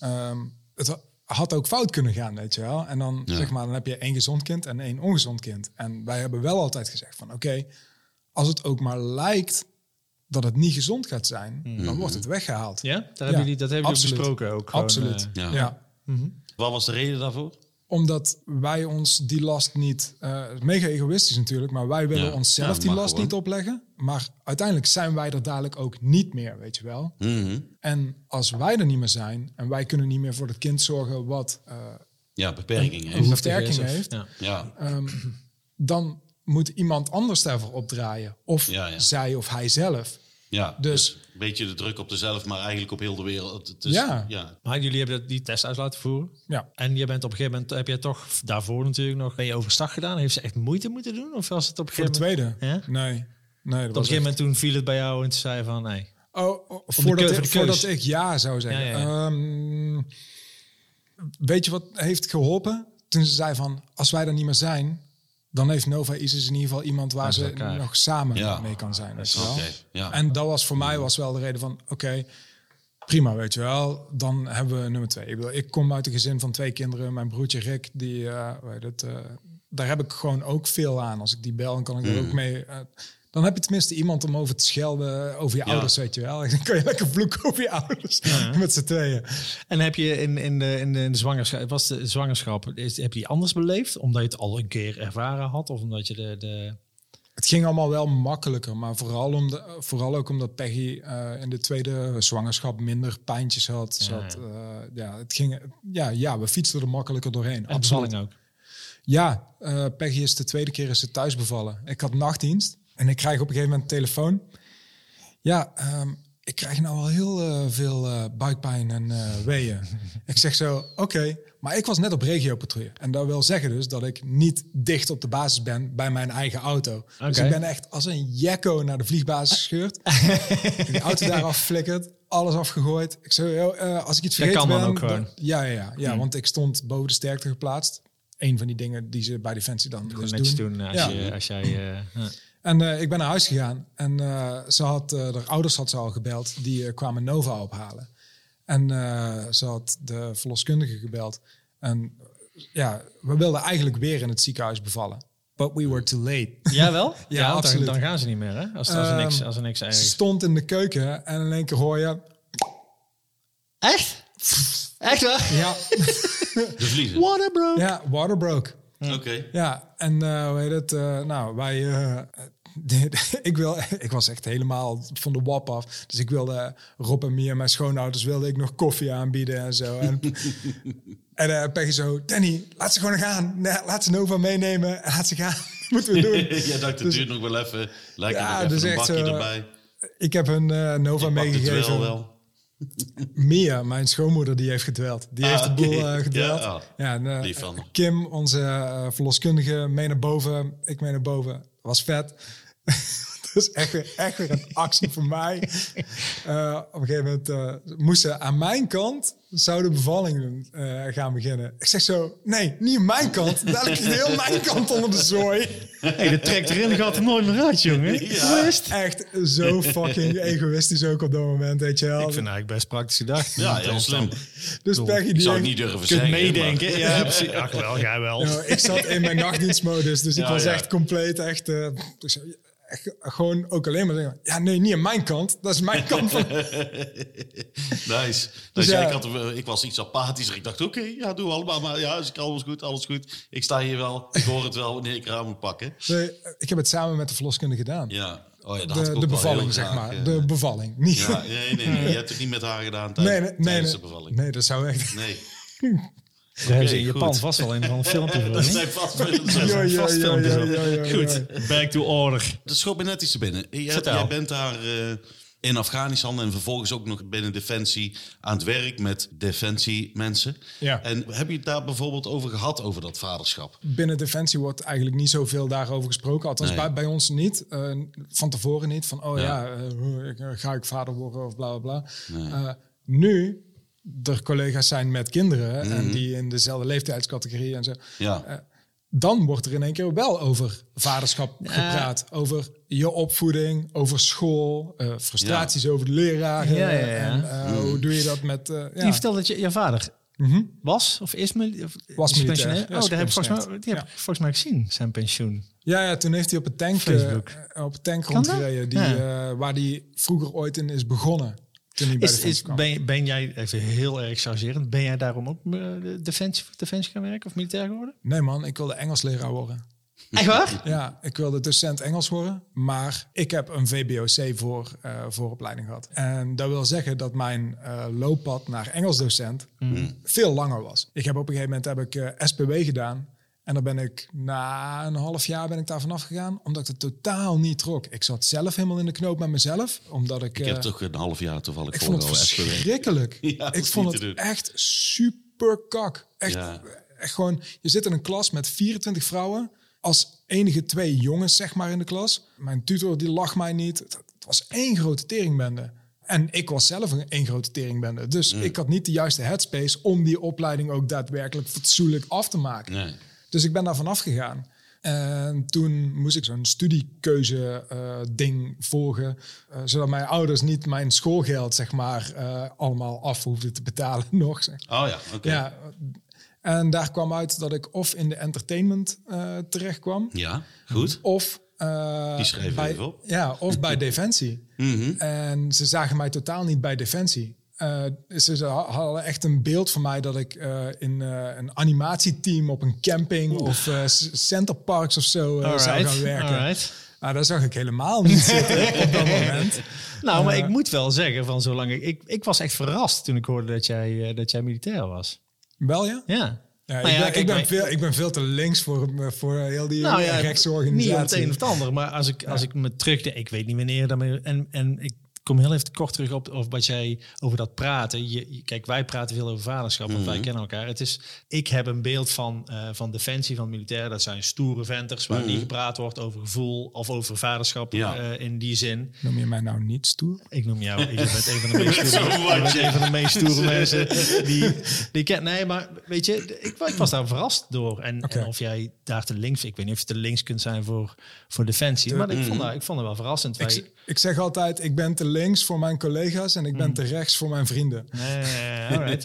Ehm, het had ook fout kunnen gaan, weet je wel. En dan, Ja. zeg maar, dan heb je één gezond kind en één ongezond kind. En wij hebben wel altijd gezegd van... oké, als het ook maar lijkt dat het niet gezond gaat zijn... dan wordt het weggehaald. Ja? Daar hebben jullie, dat hebben jullie besproken ook. gewoon, Absoluut, eh, Ja. ja. Wat was de reden daarvoor? Omdat wij ons die last niet... eh, mega egoïstisch natuurlijk, maar wij willen Ja. onszelf Ja, die last gewoon. niet opleggen. Maar uiteindelijk zijn wij er dadelijk ook niet meer, weet je wel. Mhm. En als wij er niet meer zijn en wij kunnen niet meer voor het kind zorgen wat eh, Ja, beperkingen. een heeft. beperking heeft, ja. Ja. ehm, dan moet iemand anders daarvoor opdraaien. Of Ja, ja. zij of hij zelf. ja. Dus- Dus een beetje de druk op jezelf, maar eigenlijk op heel de wereld. Het is, Ja. ja. Maar jullie hebben dat- die test uit laten voeren. Ja. En je bent op een gegeven moment, heb jij toch daarvoor natuurlijk nog, ben je overstag gedaan? Heeft ze echt moeite moeten doen? Of was het op een Voor de gegeven moment? tweede? Ja? Nee. Nee, dat Op een gegeven echt- moment toen viel het bij jou en toen zei je van nee. Oh, oh, voordat, ik, voordat ik ja zou zeggen. Ja, ja, ja. Ehm, weet je wat heeft geholpen? Toen ze zei van, als wij er niet meer zijn... dan heeft Nova Isis in ieder geval iemand waar ze elkaar. nog samen Ja. mee kan zijn. Weet je wel? Oké. Ja. En dat was voor mij was wel de reden van, oké, prima, weet je wel. Dan hebben we nummer twee. Ik, bedoel, ik kom uit een gezin van twee kinderen. Mijn broertje Rick, die, eh, weet het, eh, daar heb ik gewoon ook veel aan. Als ik die bel, dan kan ik er ook mee... eh, dan heb je tenminste iemand om over te schelden over je Ja. ouders, weet je wel. Dan kan je lekker vloeken over je ouders met z'n tweeën. En heb je in, in, de, in, de, in de zwangerschap, was de zwangerschap, is, heb je die anders beleefd? Omdat je het al een keer ervaren had? Of omdat je de... de Het ging allemaal wel makkelijker, maar vooral, om de, vooral ook omdat Peggy eh, in de tweede zwangerschap minder pijntjes had. Ze Ja, had, eh, ja, het ging, ja, ja, we fietsten er makkelijker doorheen. en ook? Ja, eh, Peggy is de tweede keer is ze thuis bevallen. Ik had nachtdienst en ik krijg op een gegeven moment een telefoon. Ja, ehm, ik krijg nou al heel eh, veel eh, buikpijn en eh weeën. ik zeg zo, oké, maar ik was net op regiopatrouille. En dat wil zeggen dus dat ik niet dicht op de basis ben bij mijn eigen auto. Dus ik ben echt als een jekko naar de vliegbasis gescheurd. die auto daar afflikkerd, alles afgegooid. Ik eh, als ik iets Dat vergeten kan dan ben... ook gewoon. dan- ja, ja, ja, ja want ik stond boven de sterkte geplaatst. Een van die dingen die ze bij Defensie dan dus netjes doen. doen als, Ja. je, als jij... ja. En eh, ik ben naar huis gegaan en eh, ze had, eh haar ouders had ze al gebeld, die eh, kwamen Nova ophalen. En eh, ze had de verloskundige gebeld. En ja, we wilden eigenlijk weer in het ziekenhuis bevallen. But we were too late. Ja, wel? Ja, dan, absoluut. dan gaan ze niet meer, hè? Als, als, er, niks, Ehm, als er niks Ze ergens... stond in de keuken en in één keer hoor je... Echt? Echt waar? Ja, De vliezen. Water, bro. ja water broke. Oké. Ja, en eh hoe heet het? eh, nou, wij. eh, ik, wil, ik was echt helemaal van de wap af. Dus ik wilde Rob en Mia, mijn schoonouders, wilde ik nog koffie aanbieden en zo. En, en eh Peggy zo, Danny, laat ze gewoon gaan. Nee, laat ze Nova meenemen en laat ze gaan. Moeten we doen. Jij dacht, het duurt nog wel even. Lijkt Ja, nog dus even een bakje zo, erbij. Ik heb hun Nova meegegeven. Mia, mijn schoonmoeder, die heeft gedweld. Die Ah, heeft de boel oké. eh, gedweld. Ja, Ja, ah, en, eh, van. Kim, onze eh, verloskundige, mee naar boven. Ik mee naar boven. Was vet. Dat is echt weer, echt weer een actie voor mij. Eh, op een gegeven moment eh, moesten aan mijn kant zou de bevalling eh, gaan beginnen. Ik zeg zo, nee, niet aan mijn kant. Dadelijk ligt heel mijn kant onder de zooi. Hey, de trekt erin, gaat er nooit meer uit, jongen. Ja. Echt zo fucking egoïstisch ook op dat moment, weet je wel. Ik vind het eigenlijk best praktisch gedacht. Ja, heel slim. dus Peggy Ik die zou het niet durven kunt zeggen. meedenken. maar- Ja, precies. Ach wel, jij wel. Ja, ik zat in mijn nachtdienstmodus, dus ik was ja. echt compleet echt. eh, gewoon ook alleen maar zeggen... Ja, nee, niet aan mijn kant. Dat is mijn kant van... Nice. Dus Dus ja. ik, had, eh, ik was iets apathischer. Ik dacht, oké, ja, doe allemaal. Maar ja, is alles goed, alles goed. Ik sta hier wel. Ik hoor het wel wanneer ik raam moet pakken. Nee, ik heb het samen met de verloskunde gedaan. Ja. Oh ja, ik de bevalling, zeg maar. eh, De bevalling. Niet, Ja, nee, nee, nee. Je hebt het niet met haar gedaan nee, tijdens, nee, nee, tijdens nee. de bevalling. Nee, dat zou echt... Nee. Daar hebben ze in goed. Japan vast wel een van een filmpje voor. Dat zijn vast. Ja, ja, vast filmpjes op. Goed, back to order. Dat schoot me net iets te binnen. Jij, bent daar eh, in Afghanistan en vervolgens ook nog binnen Defensie aan het werk met Defensie-mensen. Ja. En heb je het daar bijvoorbeeld over gehad, over dat vaderschap? Binnen Defensie wordt eigenlijk niet zoveel daarover gesproken. Althans, Nee. bij, bij ons niet. Eh, van tevoren niet. Van, oh Ja. ja, eh, ga ik vader worden of bla bla bla. Eh, nu, er collega's zijn met kinderen en die in dezelfde leeftijdscategorie en zo. Ja. Eh, dan wordt er in één keer wel over vaderschap gepraat. Over je opvoeding, over school, eh, frustraties over de leraren. Ja, ja, ja. En eh, hoe doe je dat met... eh, Je ja. vertelde dat je, je vader was of is, of Was is pensionair? Oh, daar heb ik volgens mij, die heb ik volgens mij gezien, zijn pensioen. Ja, ja, toen heeft hij op een tank, eh, Facebook. op een tank rondgereden. Die, eh, waar hij vroeger ooit in is begonnen. Toen hij bij Is, is, ben, ben jij, even heel erg chargerend, ben jij daarom ook de defensie, defensie gaan werken of militair geworden? Nee man, ik wilde Engels leraar worden. Echt waar? Ja, ik wilde docent Engels worden. Maar ik heb een VBOC voor, eh vooropleiding gehad. En dat wil zeggen dat mijn eh, looppad naar Engelsdocent veel langer was. Ik heb op een gegeven moment heb ik SPW gedaan. En dan ben ik na een half jaar ben ik daar vanaf gegaan. Omdat ik het totaal niet trok. Ik zat zelf helemaal in de knoop met mezelf. Omdat ik... Ik heb eh, toch een half jaar toevallig Ik vond het verschrikkelijk. Ja, ik vond het echt super kak. Echt, Ja. echt gewoon, je zit in een klas met 24 vrouwen. Als enige twee jongens, zeg maar, in de klas. Mijn tutor, die lag mij niet. Het, het was één grote teringbende. En ik was zelf een één grote teringbende. Dus Mm. ik had niet de juiste headspace om die opleiding ook daadwerkelijk fatsoenlijk af te maken. Nee. Dus ik ben daar vanaf gegaan. En toen moest ik zo'n studiekeuze eh, ding volgen. eh, zodat mijn ouders niet mijn schoolgeld, zeg maar, eh, allemaal af hoefden te betalen nog. Zeg. Oh ja, oké. Ja, en daar kwam uit dat ik of in de entertainment terecht kwam. Ja, goed. Of, Die schreef bij, even op. Ja, of bij Defensie. Mhm. En ze zagen mij totaal niet bij Defensie. Eh, ze hadden echt een beeld van mij dat ik eh, in eh, een animatieteam op een camping of centerparks of zo zou gaan werken. alright. Nou, daar zag ik helemaal niet zitten op dat moment. Nou, maar ik moet wel zeggen, van zolang ik, ik... Ik was echt verrast toen ik hoorde dat jij, dat jij militair was. Wel ja? Ja. Ja, Nou ik, ja, ben, ik, veel, ik ben veel te links voor, voor heel die Nou ja, niet het een of het ander, maar als ik, als ik me terugdenk, ik weet niet wanneer dat meer. En, en ik kom heel even kort terug op, op wat jij over dat praten. Je, kijk, wij praten veel over vaderschap, want wij kennen elkaar. Het is, ik heb een beeld van, eh, van defensie, van militair. Dat zijn stoere venters waar niet gepraat wordt over gevoel of over vaderschap Ja. eh, in die zin. Noem je mij nou niet stoer? Ik noem jou, je bent een van de meest stoere, Zo wat, je bent ja. een van de meest stoere mensen die, die ik ken. Nee, maar weet je, ik, ik was daar verrast door. En, en of jij daar te links, ik weet niet of je te links kunt zijn voor, voor defensie, maar ik vond, dat, ik vond het wel verrassend. Wij, Ik, zeg altijd, ik ben te links voor mijn collega's en ik ben te rechts voor mijn vrienden. nee, alright.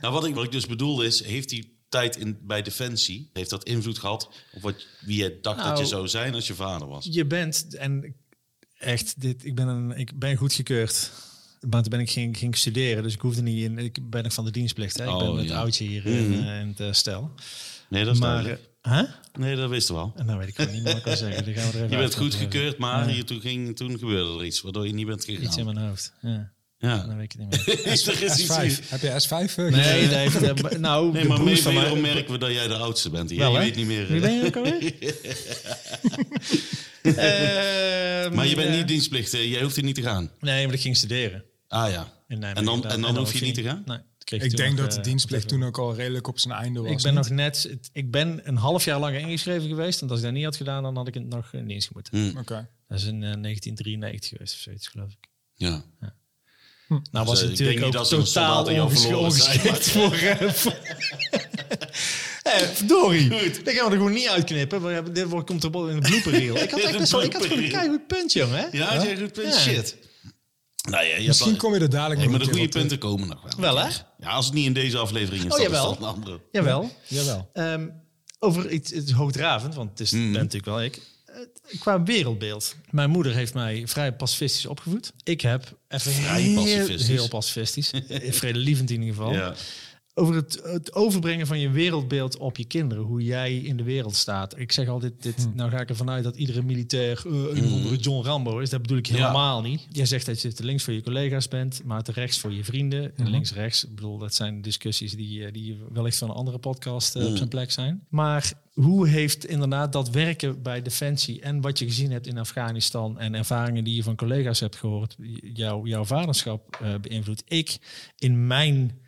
Nou, wat ik, wat ik dus bedoelde is, heeft die tijd in, bij Defensie, heeft dat invloed gehad op wat, wie je dacht dat Nou, je zou zijn als je vader was? Je bent, en echt, dit, ik, ben een, ik ben goedgekeurd. Maar toen ben ik ging, ging studeren, dus ik hoefde niet in. Ik ben nog van de dienstplicht. Hè? ik Oh, ben het ja. oudje hier in, eh, in het eh, stel. Nee, dat is Maar, duidelijk. Huh? Nee, dat wisten we al. En nou weet ik gewoon niet meer wat ik wil zeggen. Die gaan we er even Je bent goedgekeurd, maar Ja. hier, toen, ging, toen gebeurde er iets, waardoor je niet bent leggen. Iets in gegaan. mijn hoofd. Ja, Ja. dan weet ik het niet meer. er is iets S5. Heb je S5? eh, Nee, dat heeft, eh, nou, Nee, maar broers van mij- wederom merken we dat jij de oudste bent hier. Wel, je hè? weet niet meer. Wie eh, ben je ook alweer? Ehm, Maar je bent ja. niet dienstplichtig, jij hoeft hier niet te gaan. Nee, maar ik ging studeren. Ah ja. In Nijmegen. En dan- en dan hoef je ging- niet te gaan? Nee, Ik denk nog, dat de eh, dienstplicht toen ook al redelijk op zijn einde was. Ik ben niet? nog net, ik ben een half jaar lang ingeschreven geweest. En als ik dat niet had gedaan, dan had ik het nog in dienst moeten. Hm. Oké. Dat is in eh, 1993 geweest of zoiets, geloof ik. Ja. Nou was Dus, het eh, natuurlijk ook niet dat totaal onges- ongeschikt voor... eh, Eh, verdorie. Dat gaan we er gewoon niet uitknippen. Maar ja, dit wordt- komt er in de blooper reel. Ik had echt best wel, ik had gewoon een keihard punt, jongen. hè? Ja, een goed punt? Ja. Shit. Nou ja, je Misschien kom je er dadelijk Nee, nog maar de goede punten komen nog wel. Wel, hè? Ja, als het niet in deze aflevering is, Oh, dan is jawel. dat een andere. Jawel. Jawel. Ehm, over iets, iets hoogdravend, want het is, Mhm. ben natuurlijk wel ik. Het qua wereldbeeld. Mijn moeder heeft mij vrij pacifistisch opgevoed. Ik heb even Vrij heel, pacifistisch. heel pacifistisch. Vredelievend in ieder geval. Ja. Over het, het overbrengen van je wereldbeeld op je kinderen. Hoe jij in de wereld staat. Ik zeg altijd, dit, Hm. nou ga ik ervan uit dat iedere militair eh, een andere John Rambo is. Dat bedoel ik Ja. helemaal niet. Jij zegt dat je te links voor je collega's bent, maar te rechts voor je vrienden. Mhm. Links-rechts, ik bedoel, dat zijn discussies die, eh, die wellicht van een andere podcast eh, op zijn plek zijn. Maar hoe heeft inderdaad dat werken bij Defensie en wat je gezien hebt in Afghanistan en ervaringen die je van collega's hebt gehoord, jou, jouw vaderschap eh, beïnvloed? Ik, in mijn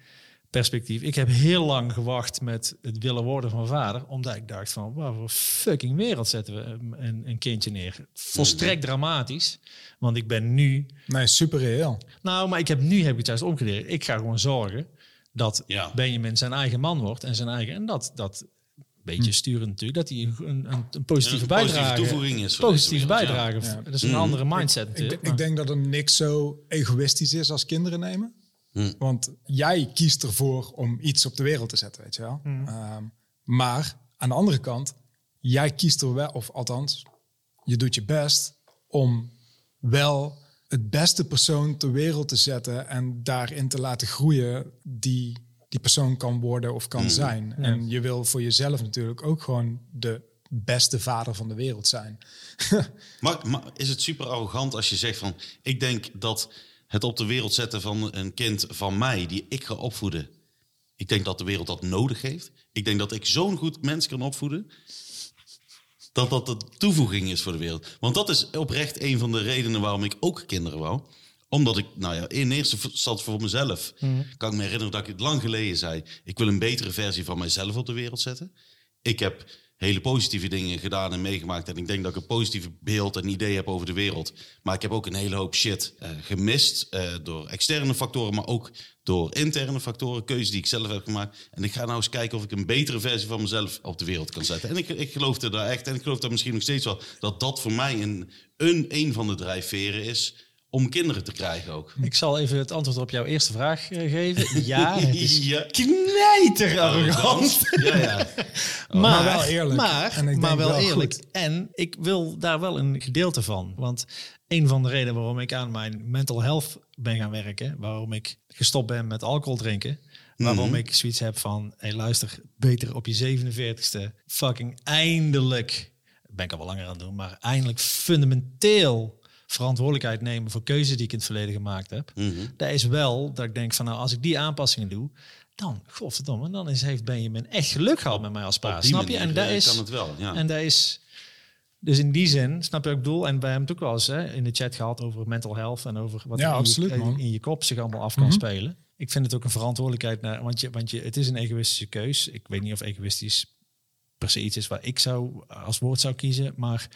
perspectief. Ik heb heel lang gewacht met het willen worden van vader, omdat ik dacht van, waar voor fucking wereld zetten we een, een kindje neer? Volstrekt dramatisch, want ik ben nu, Nee, super reëel. nou, maar ik heb nu heb ik het juist omgekeerd. Ik ga gewoon zorgen dat Ja. Benjamin zijn eigen man wordt en zijn eigen en dat dat beetje sturen natuurlijk, dat hij een, een, een positieve Een bijdrage, positieve toevoeging is voor positieve ja. bijdrage. Ja. Dat is een Mhm. andere mindset Ik, natuurlijk. ik denk dat er niks zo egoïstisch is als kinderen nemen. Hm. Want jij kiest ervoor om iets op de wereld te zetten, weet je wel. Ehm, maar aan de andere kant, jij kiest er wel, of althans, je doet je best om wel het beste persoon ter wereld te zetten en daarin te laten groeien die die persoon kan worden of kan zijn. En je wil voor jezelf natuurlijk ook gewoon de beste vader van de wereld zijn. Maar, maar is het super arrogant als je zegt van... Ik denk dat het op de wereld zetten van een kind van mij... die ik ga opvoeden... Ik denk dat de wereld dat nodig heeft. Ik denk dat ik zo'n goed mens kan opvoeden... dat dat de toevoeging is voor de wereld. Want dat is oprecht een van de redenen waarom ik ook kinderen wou. Omdat ik, nou ja, in eerste instantie voor mezelf... kan ik me herinneren dat ik het lang geleden zei... ik wil een betere versie van mijzelf op de wereld zetten. Ik heb hele positieve dingen gedaan en meegemaakt. En ik denk dat ik een positief beeld en idee heb over de wereld. Maar ik heb ook een hele hoop shit eh, gemist. eh, door externe factoren, maar ook door interne factoren. Keuzes die ik zelf heb gemaakt. En ik ga nou eens kijken of ik een betere versie van mezelf op de wereld kan zetten. En ik, ik geloofde daar echt. En ik geloof dat misschien nog steeds wel. Dat dat voor mij een, een, een van de drijfveren is. Om kinderen te krijgen ook. Ik zal even het antwoord op jouw eerste vraag eh, geven. Ja, het is Ja. knijter arrogant. Ja, ja. Maar, Maar wel eerlijk. Maar, En ik maar wel wel eerlijk. goed. En ik wil daar wel een gedeelte van. Want een van de redenen waarom ik aan mijn mental health ben gaan werken, waarom ik gestopt ben met alcohol drinken, waarom ik zoiets heb van, hey, luister, beter op je 47ste, fucking eindelijk, ben ik al wel langer aan het doen, maar eindelijk fundamenteel verantwoordelijkheid nemen voor keuzes die ik in het verleden gemaakt heb. Mhm. Dat is wel dat ik denk van, nou, als ik die aanpassingen doe, dan, godverdomme, dan is, heeft Benjamin echt geluk gehad met mij als pa. Snap je? En dat eh, is, kan het wel. Ja. en dat is... Dus in die zin, snap je wat ik bedoel? En wij hebben het ook wel eens hè, in de chat gehad over mental health en over wat Ja, er in, absoluut, je, in je kop zich allemaal af kan spelen. Ik vind het ook een verantwoordelijkheid, naar, want, je, want je, het is een egoïstische keus. Ik weet niet of egoïstisch per se iets is waar ik zou als woord zou kiezen, maar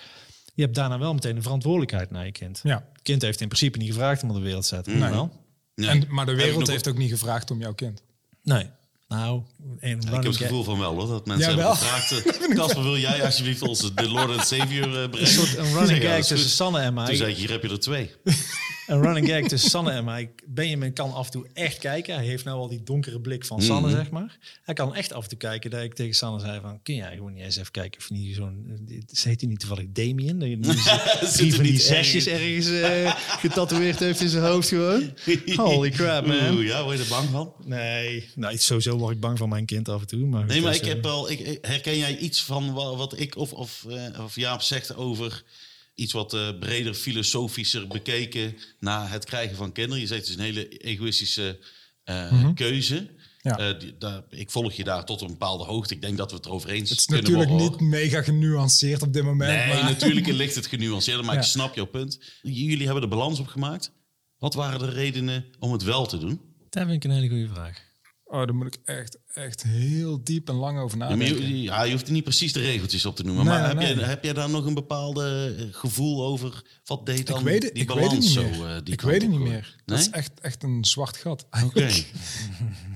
je hebt daarna wel meteen een verantwoordelijkheid naar je kind. Ja. Het kind heeft in principe niet gevraagd om op de wereld te zetten. Nee. Wel? Nee. En, maar de wereld heeft ook niet gevraagd om jouw kind. Nee. Nou, een Ik heb het gevoel van wel, hoor. Dat mensen Jawel. hebben gevraagd... eh, Casper, wil jij alsjeblieft onze de Lord and Savior eh, brengen? Een soort een running ja, gag tussen. Sanne en Toen mij. zei ik, hier heb je er twee. Een running gag tussen Sanne en mij. Benjamin kan af en toe echt kijken. Hij heeft nou al die donkere blik van Sanne, Mhm. zeg maar. Hij kan echt af en toe kijken. Dat ik tegen Sanne zei van... Kun jij gewoon niet eens even kijken of niet zo'n... Ze heet hij niet toevallig Damien? Er van die zesjes ergens eh, getatoeëerd heeft in zijn hoofd gewoon. Holy crap, man. Oeh, ja, word je er bang van? Nee, nou, sowieso word ik bang van mijn kind af en toe. Maar Nee, maar ik heb eh, wel... Ik, herken jij iets van wa- wat ik of, of, eh, of Jaap zegt over... Iets wat eh, breder, filosofischer bekeken naar het krijgen van kinderen. Je zegt het is een hele egoïstische eh, keuze. Mhm. Ja. Eh, die- daar, ik volg je daar tot een bepaalde hoogte. Ik denk dat we het erover eens Het is kunnen natuurlijk worden, niet mega genuanceerd op dit moment. Nee, maar natuurlijk ligt het genuanceerder, maar Ja. ik snap jouw punt. Jullie hebben de balans opgemaakt. Wat waren de redenen om het wel te doen? Dat vind ik een hele goede vraag. Oh, daar moet ik echt, echt heel diep en lang over Ja, nadenken. je, ja, je hoeft er niet precies de regeltjes op te noemen. Nee, maar nee, heb, nee. Je, heb jij daar nog een bepaalde eh, gevoel over? Wat deed dan ik weet het, die ik balans weet het niet zo? meer. eh, die ik weet het niet meer. Dat is echt, echt een zwart gat. Oké.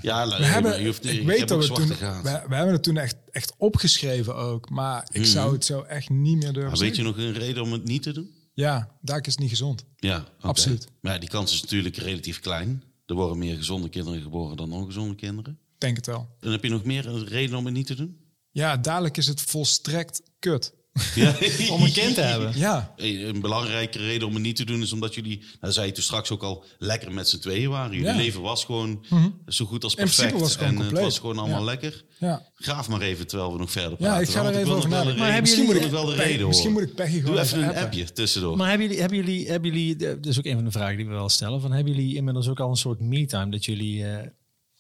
ja, We hebben, je hoeft, ik weet dat we toen, we, we hebben het toen echt, echt opgeschreven ook, maar ik zou het zo echt niet meer durven Maar weet je nog een reden om het niet te doen? Ja, daar is het niet gezond. Ja. Absoluut. Maar ja, die kans is natuurlijk relatief klein. Er worden meer gezonde kinderen geboren dan ongezonde kinderen. Denk het wel. En heb je nog meer een reden om het niet te doen? Ja, dadelijk is het volstrekt kut. Ja. Om een kind te hebben. Ja, Een belangrijke reden om het niet te doen is omdat jullie, nou, dat zei je toen straks ook al, lekker met z'n tweeën waren. Jullie Ja. leven was gewoon zo goed als In perfect. was het gewoon en het was gewoon allemaal Ja. lekker. ja. Graaf maar even terwijl we nog verder Ja, praten. ik ga er even over nadenken. Maar Misschien moet ik wel de reden misschien moet ik Peggy Doe gewoon even even een appen. appje tussendoor. Maar hebben jullie, hebben jullie, hebben jullie, dat is ook een van de vragen die we wel stellen, van hebben jullie inmiddels ook al een soort me-time dat jullie eh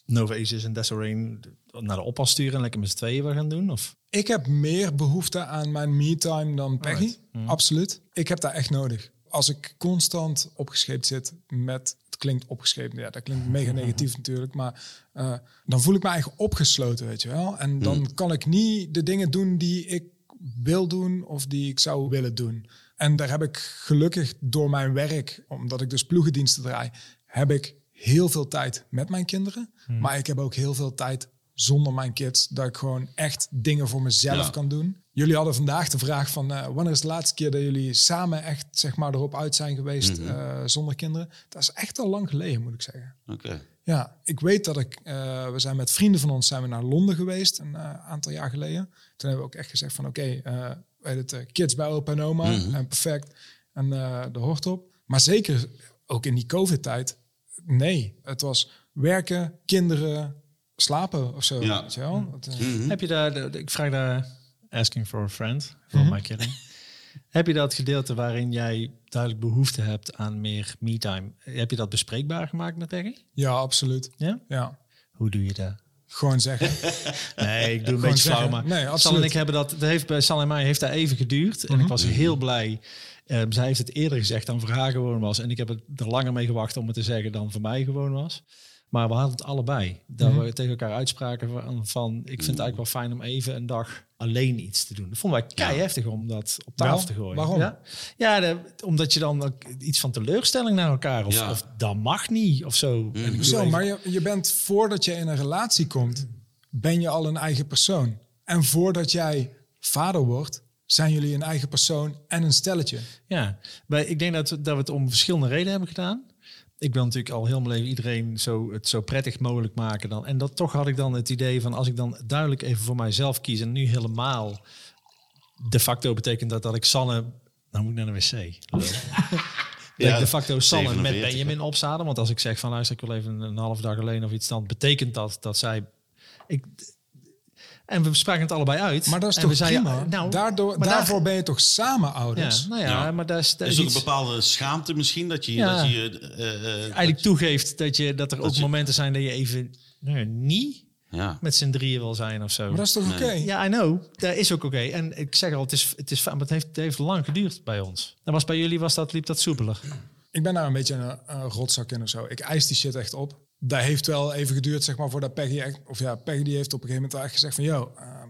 Nova Aces en Desiree naar de oppas sturen en lekker met z'n tweeën willen gaan doen? Of? Ik heb meer behoefte aan mijn me-time dan Peggy. Absoluut. Ik heb daar echt nodig. Als ik constant opgescheept zit met... Het klinkt opgescheept, ja, dat klinkt mega negatief natuurlijk. Maar eh, dan voel ik me eigenlijk opgesloten, weet je wel. En dan kan ik niet de dingen doen die ik wil doen of die ik zou willen doen. En daar heb ik gelukkig door mijn werk, omdat ik dus ploegendiensten draai, heb ik heel veel tijd met mijn kinderen. Maar ik heb ook heel veel tijd zonder mijn kids, dat ik gewoon echt dingen voor mezelf Ja. kan doen. Jullie hadden vandaag de vraag van eh, wanneer is de laatste keer dat jullie samen echt zeg maar erop uit zijn geweest eh, zonder kinderen? Dat is echt al lang geleden, moet ik zeggen. Oké. Ja, ik weet dat ik, eh, we zijn met vrienden van ons zijn we naar Londen geweest een aantal jaar geleden. Toen hebben we ook echt gezegd van oké, weet het, kids bij opa en oma en perfect en de hoort op. Maar zeker ook in die covid-tijd, nee, het was werken, kinderen, slapen of zo. Ja. Weet je wel? Dat, eh, Mhm. Heb je daar, ik vraag daar asking for a friend, voor my kidding. Heb je dat gedeelte waarin jij duidelijk behoefte hebt aan meer me-time, heb je dat bespreekbaar gemaakt met Peggy? ja, absoluut. Ja? Ja, Hoe doe je dat? gewoon zeggen. Nee, ik doe een Gewoon beetje flauw, maar Nee, Sal en ik hebben dat, dat heeft bij Sal en mij heeft dat even geduurd. En ik was heel blij. Ehm, zij heeft het eerder gezegd dan voor haar gewoon was. En ik heb het er langer mee gewacht om het te zeggen dan voor mij gewoon was. Maar we hadden het allebei. Dat we tegen elkaar uitspraken van, van... Ik vind het eigenlijk wel fijn om even een dag alleen iets te doen. Dat vonden wij kei heftig om dat op tafel te gooien. Waarom? Ja, ja de- omdat je dan ook iets van teleurstelling naar elkaar... Of, Ja. of dat mag niet of zo. En ik doe Zo, even- maar je, je bent voordat je in een relatie komt, ben je al een eigen persoon. En voordat jij vader wordt, zijn jullie een eigen persoon en een stelletje. Ja, wij, ik denk dat, we- dat we het om verschillende redenen hebben gedaan. Ik wil natuurlijk al heel mijn leven iedereen zo, het zo prettig mogelijk maken. Dan. En dat toch had ik dan het idee van als ik dan duidelijk even voor mijzelf kies en nu helemaal de facto betekent dat dat ik Sanne. Nou moet ik naar de wc. Dat Ja, de facto Sanne met 47, Benjamin opzadel. Want als ik zeg van luister, ik wil even een, een half dag alleen of iets, dan betekent dat dat zij. Ik, en we spraken het allebei uit. Maar dat is En toch we zeiden, prima? Nou, Daardoor, maar daar- daarvoor ben je toch samen ja, ouders? nou ja, Ja. maar daar is, daar Er is is ook een bepaalde schaamte misschien dat je, Ja. dat je eh, eh, eigenlijk toegeeft dat, je, dat er ook je- momenten zijn dat je even nou, niet ja. met z'n drieën wil zijn of zo. Maar dat is toch oké? Ja, I know. Dat is ook oké. En ik zeg al, het is, het is maar het heeft, het heeft lang geduurd bij ons. En was bij jullie was dat, liep dat soepeler. Ik ben daar een beetje een, een rotzak in of zo. Ik eis die shit echt op. Dat heeft wel even geduurd, zeg maar, voordat Peggy... echt- Of ja, Peggy die heeft op een gegeven moment wel echt gezegd van... Yo, eh,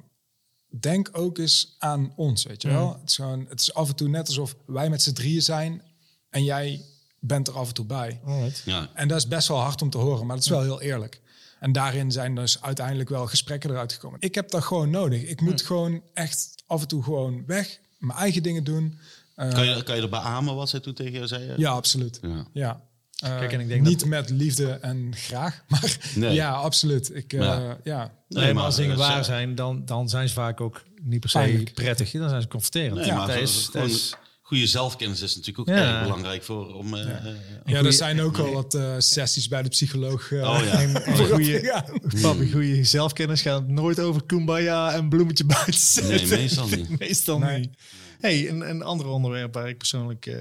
denk ook eens aan ons, weet je wel. Het, is gewoon, het is af en toe net alsof wij met z'n drieën zijn... en jij bent er af en toe bij. Ja. En dat is best wel hard om te horen, maar dat is wel heel eerlijk. En daarin zijn dus uiteindelijk wel gesprekken eruit gekomen. Ik heb dat gewoon nodig. Ik moet gewoon echt af en toe gewoon weg, mijn eigen dingen doen. Eh, Kan, je, kan je er beamen wat zij toen tegen jou zei? ja, absoluut. Ja. Ja. Eh, Kijk, en ik denk niet dat- met liefde en graag, maar Nee. ja, absoluut. Ik, eh, Ja. ja. Nee, maar als dingen waar zijn, dan, dan zijn ze vaak ook niet per se Pijnlijk. prettig. Dan zijn ze confronterend. Nee, ja, maar dat zo- is, dat gewoon is, goede zelfkennis is natuurlijk ook Ja. erg belangrijk voor om. eh, eh, ja, er zijn ook wel wat eh, sessies bij de psycholoog. eh, Oh ja. goede, goede zelfkennis gaat nooit over kumbaya en bloemetje buiten zetten. Nee, meestal niet. meestal Nee. niet. Hey, een, een ander onderwerp waar ik persoonlijk eh,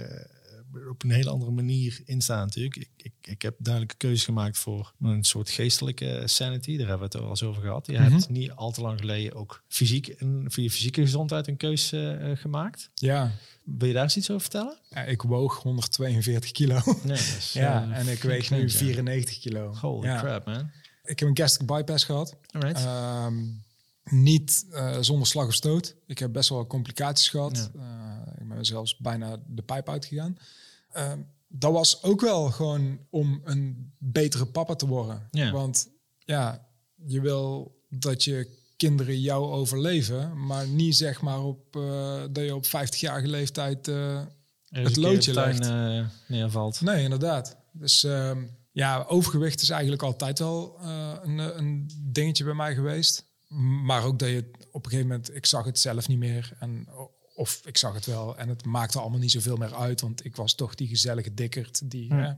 op een hele andere manier in sta natuurlijk. Ik, ik, ik heb duidelijke keuzes gemaakt voor een soort geestelijke sanity. Daar hebben we het al eens over gehad. Je hebt niet al te lang geleden ook fysiek een, voor je fysieke gezondheid een keuze eh, gemaakt. Ja. Wil je daar eens iets over vertellen? Ja, ik woog 142 kilo. Nee, dat is, Ja, eh, en ik weeg nu flink, ja. 94 kilo. Holy Ja. crap, man. Ik heb een gastric bypass gehad. Alright. Ehm, niet eh, zonder slag of stoot. Ik heb best wel complicaties gehad. Eh, ik ben zelfs bijna de pijp uitgegaan. Ehm, dat was ook wel gewoon om een betere papa te worden. Ja. Want ja, je wil dat je kinderen jou overleven, maar niet zeg maar op eh, dat je op 50-jarige leeftijd eh, het loodje legt. eh, neervalt. Nee, inderdaad. Dus ehm, ja, overgewicht is eigenlijk altijd wel een, een dingetje bij mij geweest. Maar ook dat je op een gegeven moment, ik zag het zelf niet meer. En of ik zag het wel en het maakte allemaal niet zoveel meer uit, want ik was toch die gezellige dikkerd die. Hè.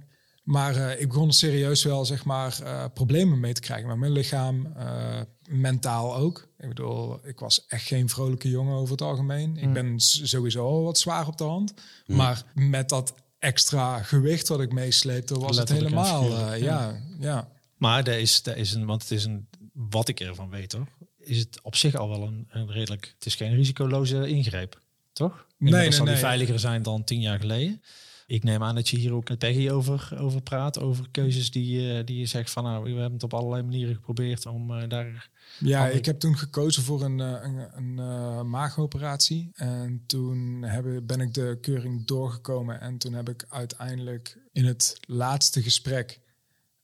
maar eh, ik begon er serieus wel, zeg maar, eh, problemen mee te krijgen met mijn lichaam, eh, mentaal ook. Ik bedoel, ik was echt geen vrolijke jongen over het algemeen. Ik ben s- sowieso al wat zwaar op de hand, maar met dat extra gewicht wat ik meesleepte, was het Letterlijk helemaal, eh, ja, ja. Maar daar is, daar is een, want het is een, wat ik ervan weet hoor, is het op zich al wel een, een redelijk, het is geen risicoloze ingreep, toch? Nee, dat nee, zal die nee. veiliger zijn dan tien jaar geleden. Ik neem aan dat je hier ook met Peggy over, over praat, over keuzes die, die je zegt van nou, we hebben het op allerlei manieren geprobeerd om eh, daar... Ja, Andere- ik heb toen gekozen voor een, eh, een, een eh, maagoperatie. En toen hebben, ben ik de keuring doorgekomen. En toen heb ik uiteindelijk in het laatste gesprek...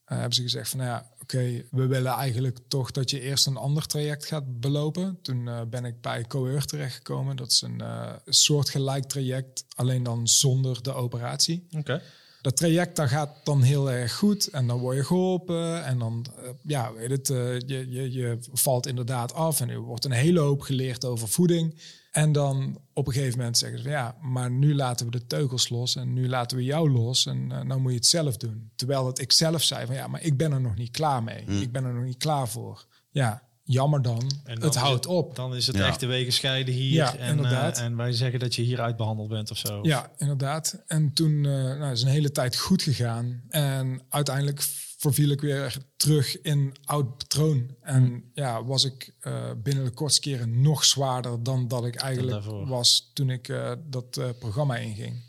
hebben ze gezegd van, nou ja, oké, we willen eigenlijk toch dat je eerst een ander traject gaat belopen. Toen eh, ben ik bij Coeur terechtgekomen. Dat is een eh, soortgelijk traject, alleen dan zonder de operatie. Oké. Dat traject dat gaat dan heel erg goed en dan word je geholpen en dan, eh, ja, weet het, je, je, je valt inderdaad af en er wordt een hele hoop geleerd over voeding. En dan op een gegeven moment zeggen ze van ja, maar nu laten we de teugels los en nu laten we jou los en eh, nou moet je het zelf doen. Terwijl dat ik zelf zei van ja, maar ik ben er nog niet klaar mee. Ik ben er nog niet klaar voor. Ja, jammer dan. En dan het houdt op. Dan is het Ja. echte wegen scheiden hier. Ja, en, inderdaad. eh, en wij zeggen dat je hier uitbehandeld bent of zo. Ja, inderdaad. En toen uh, nou, is een hele tijd goed gegaan. En uiteindelijk verviel ik weer terug in oud patroon. En ja, was ik uh, binnen de kortste keren nog zwaarder dan dat ik eigenlijk was toen ik uh, dat uh, programma inging.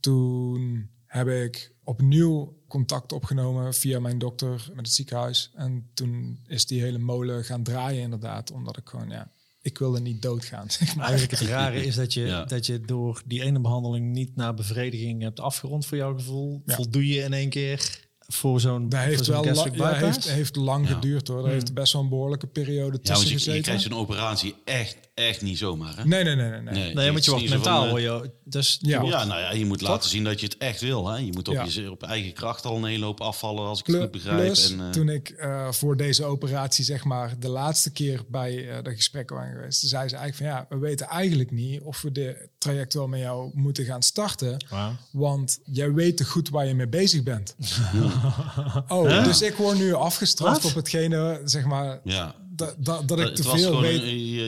Toen heb ik opnieuw contact opgenomen via mijn dokter met het ziekenhuis. En toen is die hele molen gaan draaien inderdaad. Omdat ik gewoon, ja, ik wilde niet doodgaan. Zeg maar. Eigenlijk het rare is dat je, Ja. dat je door die ene behandeling niet naar bevrediging hebt afgerond voor jouw gevoel. Ja. Voldoe je in één keer voor zo'n Dat heeft wel la- ja, heeft, heeft lang Ja. geduurd hoor. Daar heeft best wel een behoorlijke periode Ja, tussen je, je gezeten. krijgt zo'n operatie echt, echt niet zomaar, hè? Nee, nee, nee, nee. nee. Nee, Nee, want je wordt mentaal, van, hoor eh, je. Dus Ja. je Ja, wordt- nou ja, je moet laten zien dat je het echt wil. Hè? Je moet op, Ja. je, op eigen kracht al een hele hoop afvallen, als ik het goed begrijp. En, eh, toen ik eh, voor deze operatie, zeg maar, de laatste keer bij de gesprekken waren geweest, zei ze eigenlijk van ja, we weten eigenlijk niet of we de traject wel met jou moeten gaan starten. Want jij weet te goed waar je mee bezig bent. oh, dus ik word nu afgestraft Wat? op hetgene, zeg maar, ja. Dat, dat, dat ik Het te was veel gewoon, weet.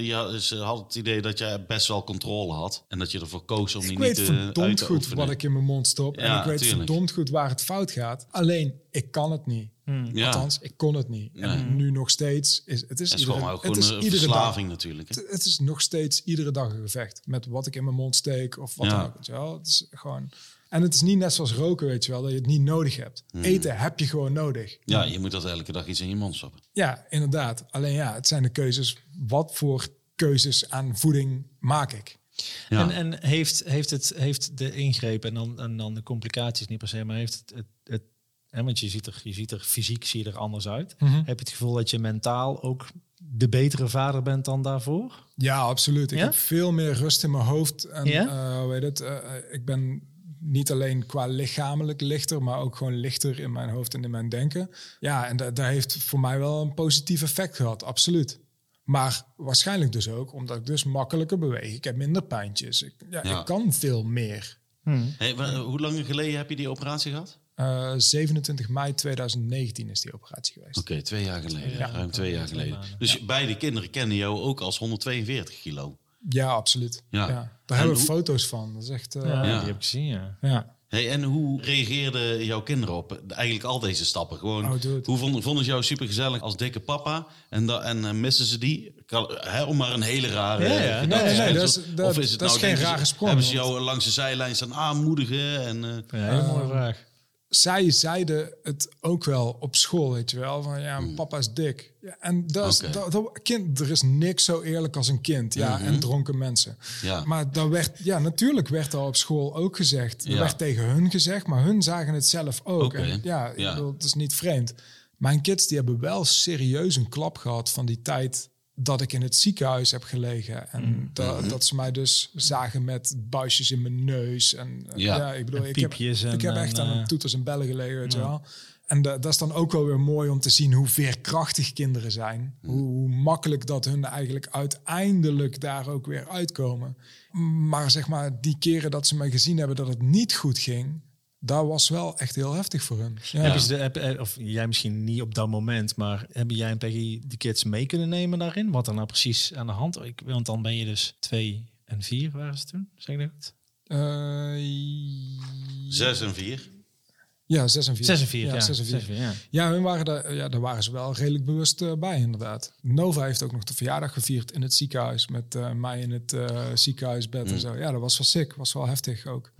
je, ze had het idee dat jij best wel controle had. En dat je ervoor koos om die Ik niet weet eh, uit verdomd te goed oefenen. wat ik in mijn mond stop. en Ja, ik weet tuurlijk. verdomd goed waar het fout gaat. Alleen, ik kan het niet. Ja. Althans, ik kon het niet. En nu nog steeds is het is is iedere, gewoon ook het gewoon is een iedere dag. verslaving natuurlijk. Hè? Het, het is nog steeds iedere dag een gevecht met wat ik in mijn mond steek of wat Ja. dan ook. Weet wel? Het is gewoon. En het is niet net zoals roken, weet je wel, dat je het niet nodig hebt. Hmm. Eten heb je gewoon nodig. Ja, je moet dat elke dag iets in je mond stoppen. Ja, inderdaad. Alleen ja, het zijn de keuzes. Wat voor keuzes aan voeding maak ik? Ja. En, en heeft, heeft, het, heeft de ingreep en dan, en dan de complicaties niet per se, maar heeft het, het, het hè, want je ziet, er, je ziet er fysiek zie je er anders uit. Mhm. Heb je het gevoel dat je mentaal ook de betere vader bent dan daarvoor? Ja, absoluut. Ik Ja? heb veel meer rust in mijn hoofd. En Ja? eh, hoe heet het? eh, ik ben niet alleen qua lichamelijk lichter, maar ook gewoon lichter in mijn hoofd en in mijn denken. Ja, en da- daar heeft voor mij wel een positief effect gehad, absoluut. Maar waarschijnlijk dus ook omdat ik dus makkelijker beweeg. Ik heb minder pijntjes. Ik, ja, Ja. ik kan veel meer. Hey, wa- hoe lang geleden heb je die operatie gehad? Eh, 27 mei 2019 is die operatie geweest. Oké, twee jaar geleden. Ja. Ruim twee jaar geleden. Dus beide kinderen kennen jou ook als 142 kilo. Ja, absoluut. Ja. Ja. En Daar hebben we hoe- foto's van. Dat is echt... eh, Ja, Ja. die heb ik gezien, ja. ja. Hey, en hoe reageerden jouw kinderen op eigenlijk al deze stappen? Gewoon, Oh, hoe vonden, vonden ze jou super gezellig als dikke papa? En, da, en eh, missen ze die? Kan, hè, om maar een hele rare Ja, ja. gedachte Nee, te nee, stellen. dat is- dat- dat is geen rare sprong, Hebben ze want- jou langs de zijlijn staan aanmoedigen? En, eh, Ja, hele mooie vraag. Zij zeiden het ook wel op school, weet je wel. Van ja, papa is dik. Ja, en dat is, dat, dat- kind, er is niks zo eerlijk als een kind. Ja, en dronken mensen. Ja. Maar dat werd, ja, natuurlijk werd dat op school ook gezegd. Er Ja. werd tegen hun gezegd, maar hun zagen het zelf ook. Oké. En ja, ik Ja. bedoel, het is niet vreemd. Mijn kids die hebben wel serieus een klap gehad van die tijd dat ik in het ziekenhuis heb gelegen. En Mm. dat, Mhm. dat ze mij dus zagen met buisjes in mijn neus. En eh, Ja. ja, ik bedoel, En ik heb, ik heb echt en, aan eh, een toeters en bellen gelegen, weet je wel. En da- dat is dan ook wel weer mooi om te zien hoe veerkrachtig kinderen zijn. Hoe, hoe makkelijk dat hun eigenlijk uiteindelijk daar ook weer uitkomen. Maar zeg maar, die keren dat ze mij gezien hebben dat het niet goed ging, dat was wel echt heel heftig voor hun. Ja. Heb je ze de, heb- eh, of jij misschien niet op dat moment, maar hebben jij en Peggy de kids mee kunnen nemen daarin? Wat er nou precies aan de hand ik, Want dan ben je dus twee en vier, waren ze toen? Zeg ik dat goed? Eh, Zes en vier. ja, zes en vier. Zes en vier, ja. zes en vier. Zes en vier, ja. Ja, hun waren daar, ja, daar waren ze wel redelijk bewust eh, bij, inderdaad. Nova heeft ook nog de verjaardag gevierd in het ziekenhuis. Met eh, mij in het eh, ziekenhuisbed Mm. en zo. Ja, dat was wel sick. Was wel heftig ook.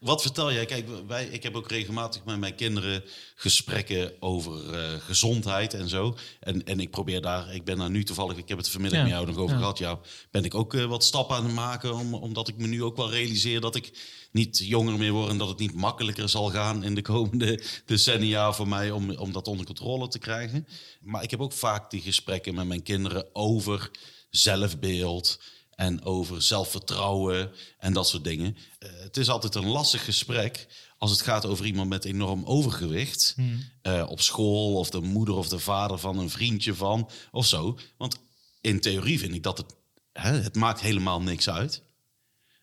Wat vertel jij? Kijk, wij, ik heb ook regelmatig met mijn kinderen gesprekken over eh, gezondheid en zo. En, en ik probeer daar, ik ben daar nu toevallig, ik heb het vanmiddag Ja. met jou nog over Ja. gehad. Ja, ben ik ook eh, wat stappen aan het maken, om, omdat ik me nu ook wel realiseer dat ik niet jonger meer word en dat het niet makkelijker zal gaan in de komende decennia voor mij om, om dat onder controle te krijgen. Maar ik heb ook vaak die gesprekken met mijn kinderen over zelfbeeld en over zelfvertrouwen en dat soort dingen. Eh, het is altijd een lastig gesprek als het gaat over iemand met enorm overgewicht eh, op school of de moeder of de vader van een vriendje van of zo. Want in theorie vind ik dat het, hè, het maakt helemaal niks uit.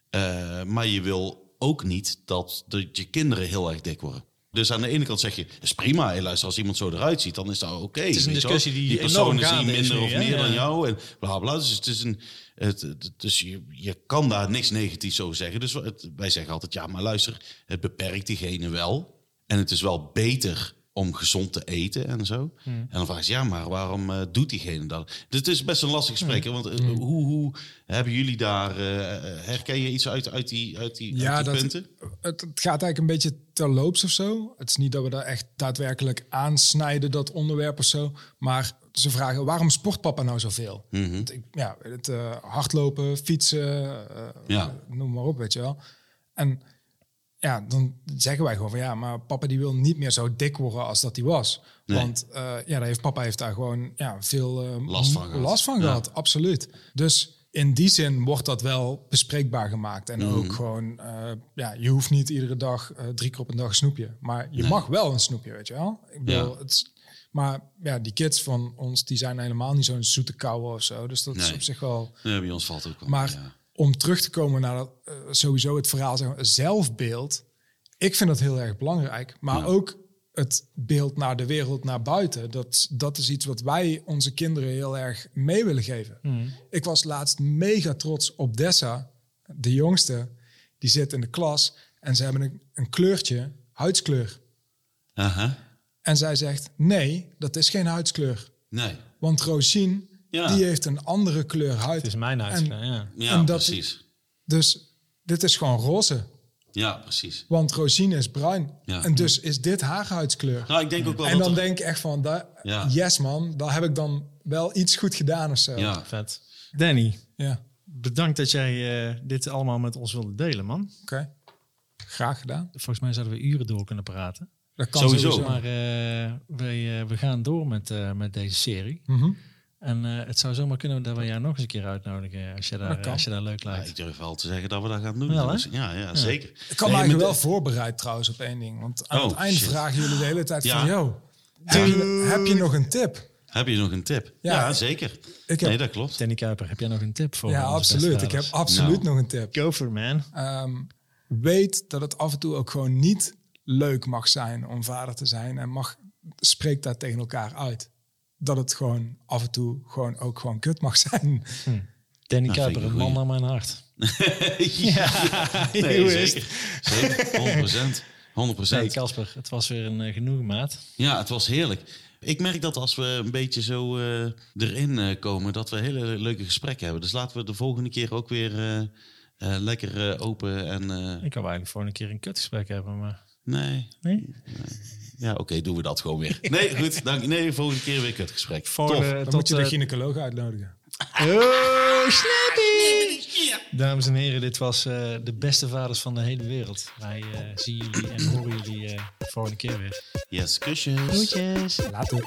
Eh, maar je wil ook niet dat de, je kinderen heel erg dik worden. Dus aan de ene kant zeg je, dat is prima. Hey, luister, als iemand zo eruit ziet, dan is dat oké. is een discussie die die gaande is minder nu, of meer dan Ja. jou en bla bla. Dus, het is een, het, het- dus je, je kan daar niks negatiefs over zeggen. Dus het- wij zeggen altijd, ja, maar luister, het beperkt diegene wel. En het is wel beter om gezond te eten en zo. Hmm. En dan vraag je, ja, maar waarom eh, doet diegene dat? Dus het is best een lastig gesprek. hè, Want Hmm. eh, hoe, hoe hebben jullie daar... eh, herken je iets uit, uit die, uit die, Ja, uit die dat- punten? Het, het gaat eigenlijk een beetje terloops of zo. Het is niet dat we daar echt daadwerkelijk aansnijden, dat onderwerp of zo. Maar ze vragen, waarom sport papa nou zoveel? Mhm. Ja, het eh, hardlopen, fietsen, eh, Ja. noem maar op, weet je wel. En ja, dan zeggen wij gewoon van ja, maar papa die wil niet meer zo dik worden als dat hij was. Nee. Want eh, ja, daar heeft, papa heeft daar gewoon ja, veel Last van gehad. last van Ja. gehad, absoluut. Dus in die zin wordt dat wel bespreekbaar gemaakt. En Mhm. ook gewoon, ja, je hoeft niet iedere dag drie keer op een dag een snoepje. Maar je mag wel een snoepje, weet je wel. Ik bedoel, Ja. het maar ja, die kids van ons, die zijn helemaal niet zo'n zoete kouwe of zo. Dus dat is Nee. op zich wel... Ja, bij ons valt ook wel. Maar ja. om terug te komen naar dat, eh, sowieso het verhaal zeg maar, zelfbeeld. Ik vind dat heel erg belangrijk. Maar Ja. ook het beeld naar de wereld, naar buiten. Dat, dat is iets wat wij onze kinderen heel erg mee willen geven. Ik was laatst mega trots op Dessa, de jongste. Die zit in de klas en ze hebben een, een kleurtje, huidskleur. Aha. En zij zegt, nee, dat is geen huidskleur. Nee. Want Rosine, Ja. die heeft een andere kleur huid. Het is mijn En- uitspraak, ja. Ja, En dat- precies. Dus dit is gewoon roze. Ja, precies. Want Rosine is bruin. Ja. En dus is dit haar huidskleur. Nou, ik denk ook wel en dan er- denk ik echt van, da- Ja. yes man, daar heb ik dan wel iets goed gedaan of zo. Ja. Vet. Danny, Ja, bedankt dat jij eh, dit allemaal met ons wilde delen, man. oké. Graag gedaan. Volgens mij zouden we uren door kunnen praten. Dat kan Sowieso. sowieso. Maar eh, wij, eh, we gaan door met, eh, met deze serie. Mhm. En eh, het zou zomaar kunnen dat we jou nog eens een keer uitnodigen als je daar, als je daar leuk Ja, lijkt. ik durf wel te zeggen dat we dat gaan doen. Wel, ja, ja, zeker. Ik kan Nee, me eigenlijk wel voorbereid trouwens op één ding. Want aan Oh, het eind shit. vragen jullie de hele tijd Ja. van, yo, heb je, heb je nog een tip? Heb je nog een tip? Ja, zeker. ik heb- Nee, dat klopt. Danny Kuiper, heb jij nog een tip voor Ja, absoluut. Ik heb absoluut Nou. nog een tip. Go for it, man. Ehm, weet dat het af en toe ook gewoon niet leuk mag zijn om vader te zijn. En mag, spreek daar tegen elkaar uit. Dat het gewoon af en toe gewoon ook gewoon kut mag zijn. Danny Nou, Kuiper, een een man naar mijn hart. Nee, Hoe is zeker. Zeker, 100%. 100%. Nee, Casper, het was weer een uh, genoegen, maat. Ja, het was heerlijk. Ik merk dat als we een beetje zo eh, erin eh, komen, dat we hele leuke gesprekken hebben. Dus laten we de volgende keer ook weer eh, eh, lekker eh, open en... eh, Ik wou eigenlijk voor een keer een kutgesprek hebben, maar... nee, Nee? ja, oké, doen we dat gewoon weer. Nee, goed, dank. Nee, volgende keer weer kutgesprek. Voor Tof. de- Dan tot, moet je de eh, gynaecoloog uitnodigen. Oh, snappy! Dames en heren, dit was eh, de beste vaders van de hele wereld. Wij eh, zien jullie en horen jullie eh, de volgende keer weer. Yes, kusjes. Groetjes! Later.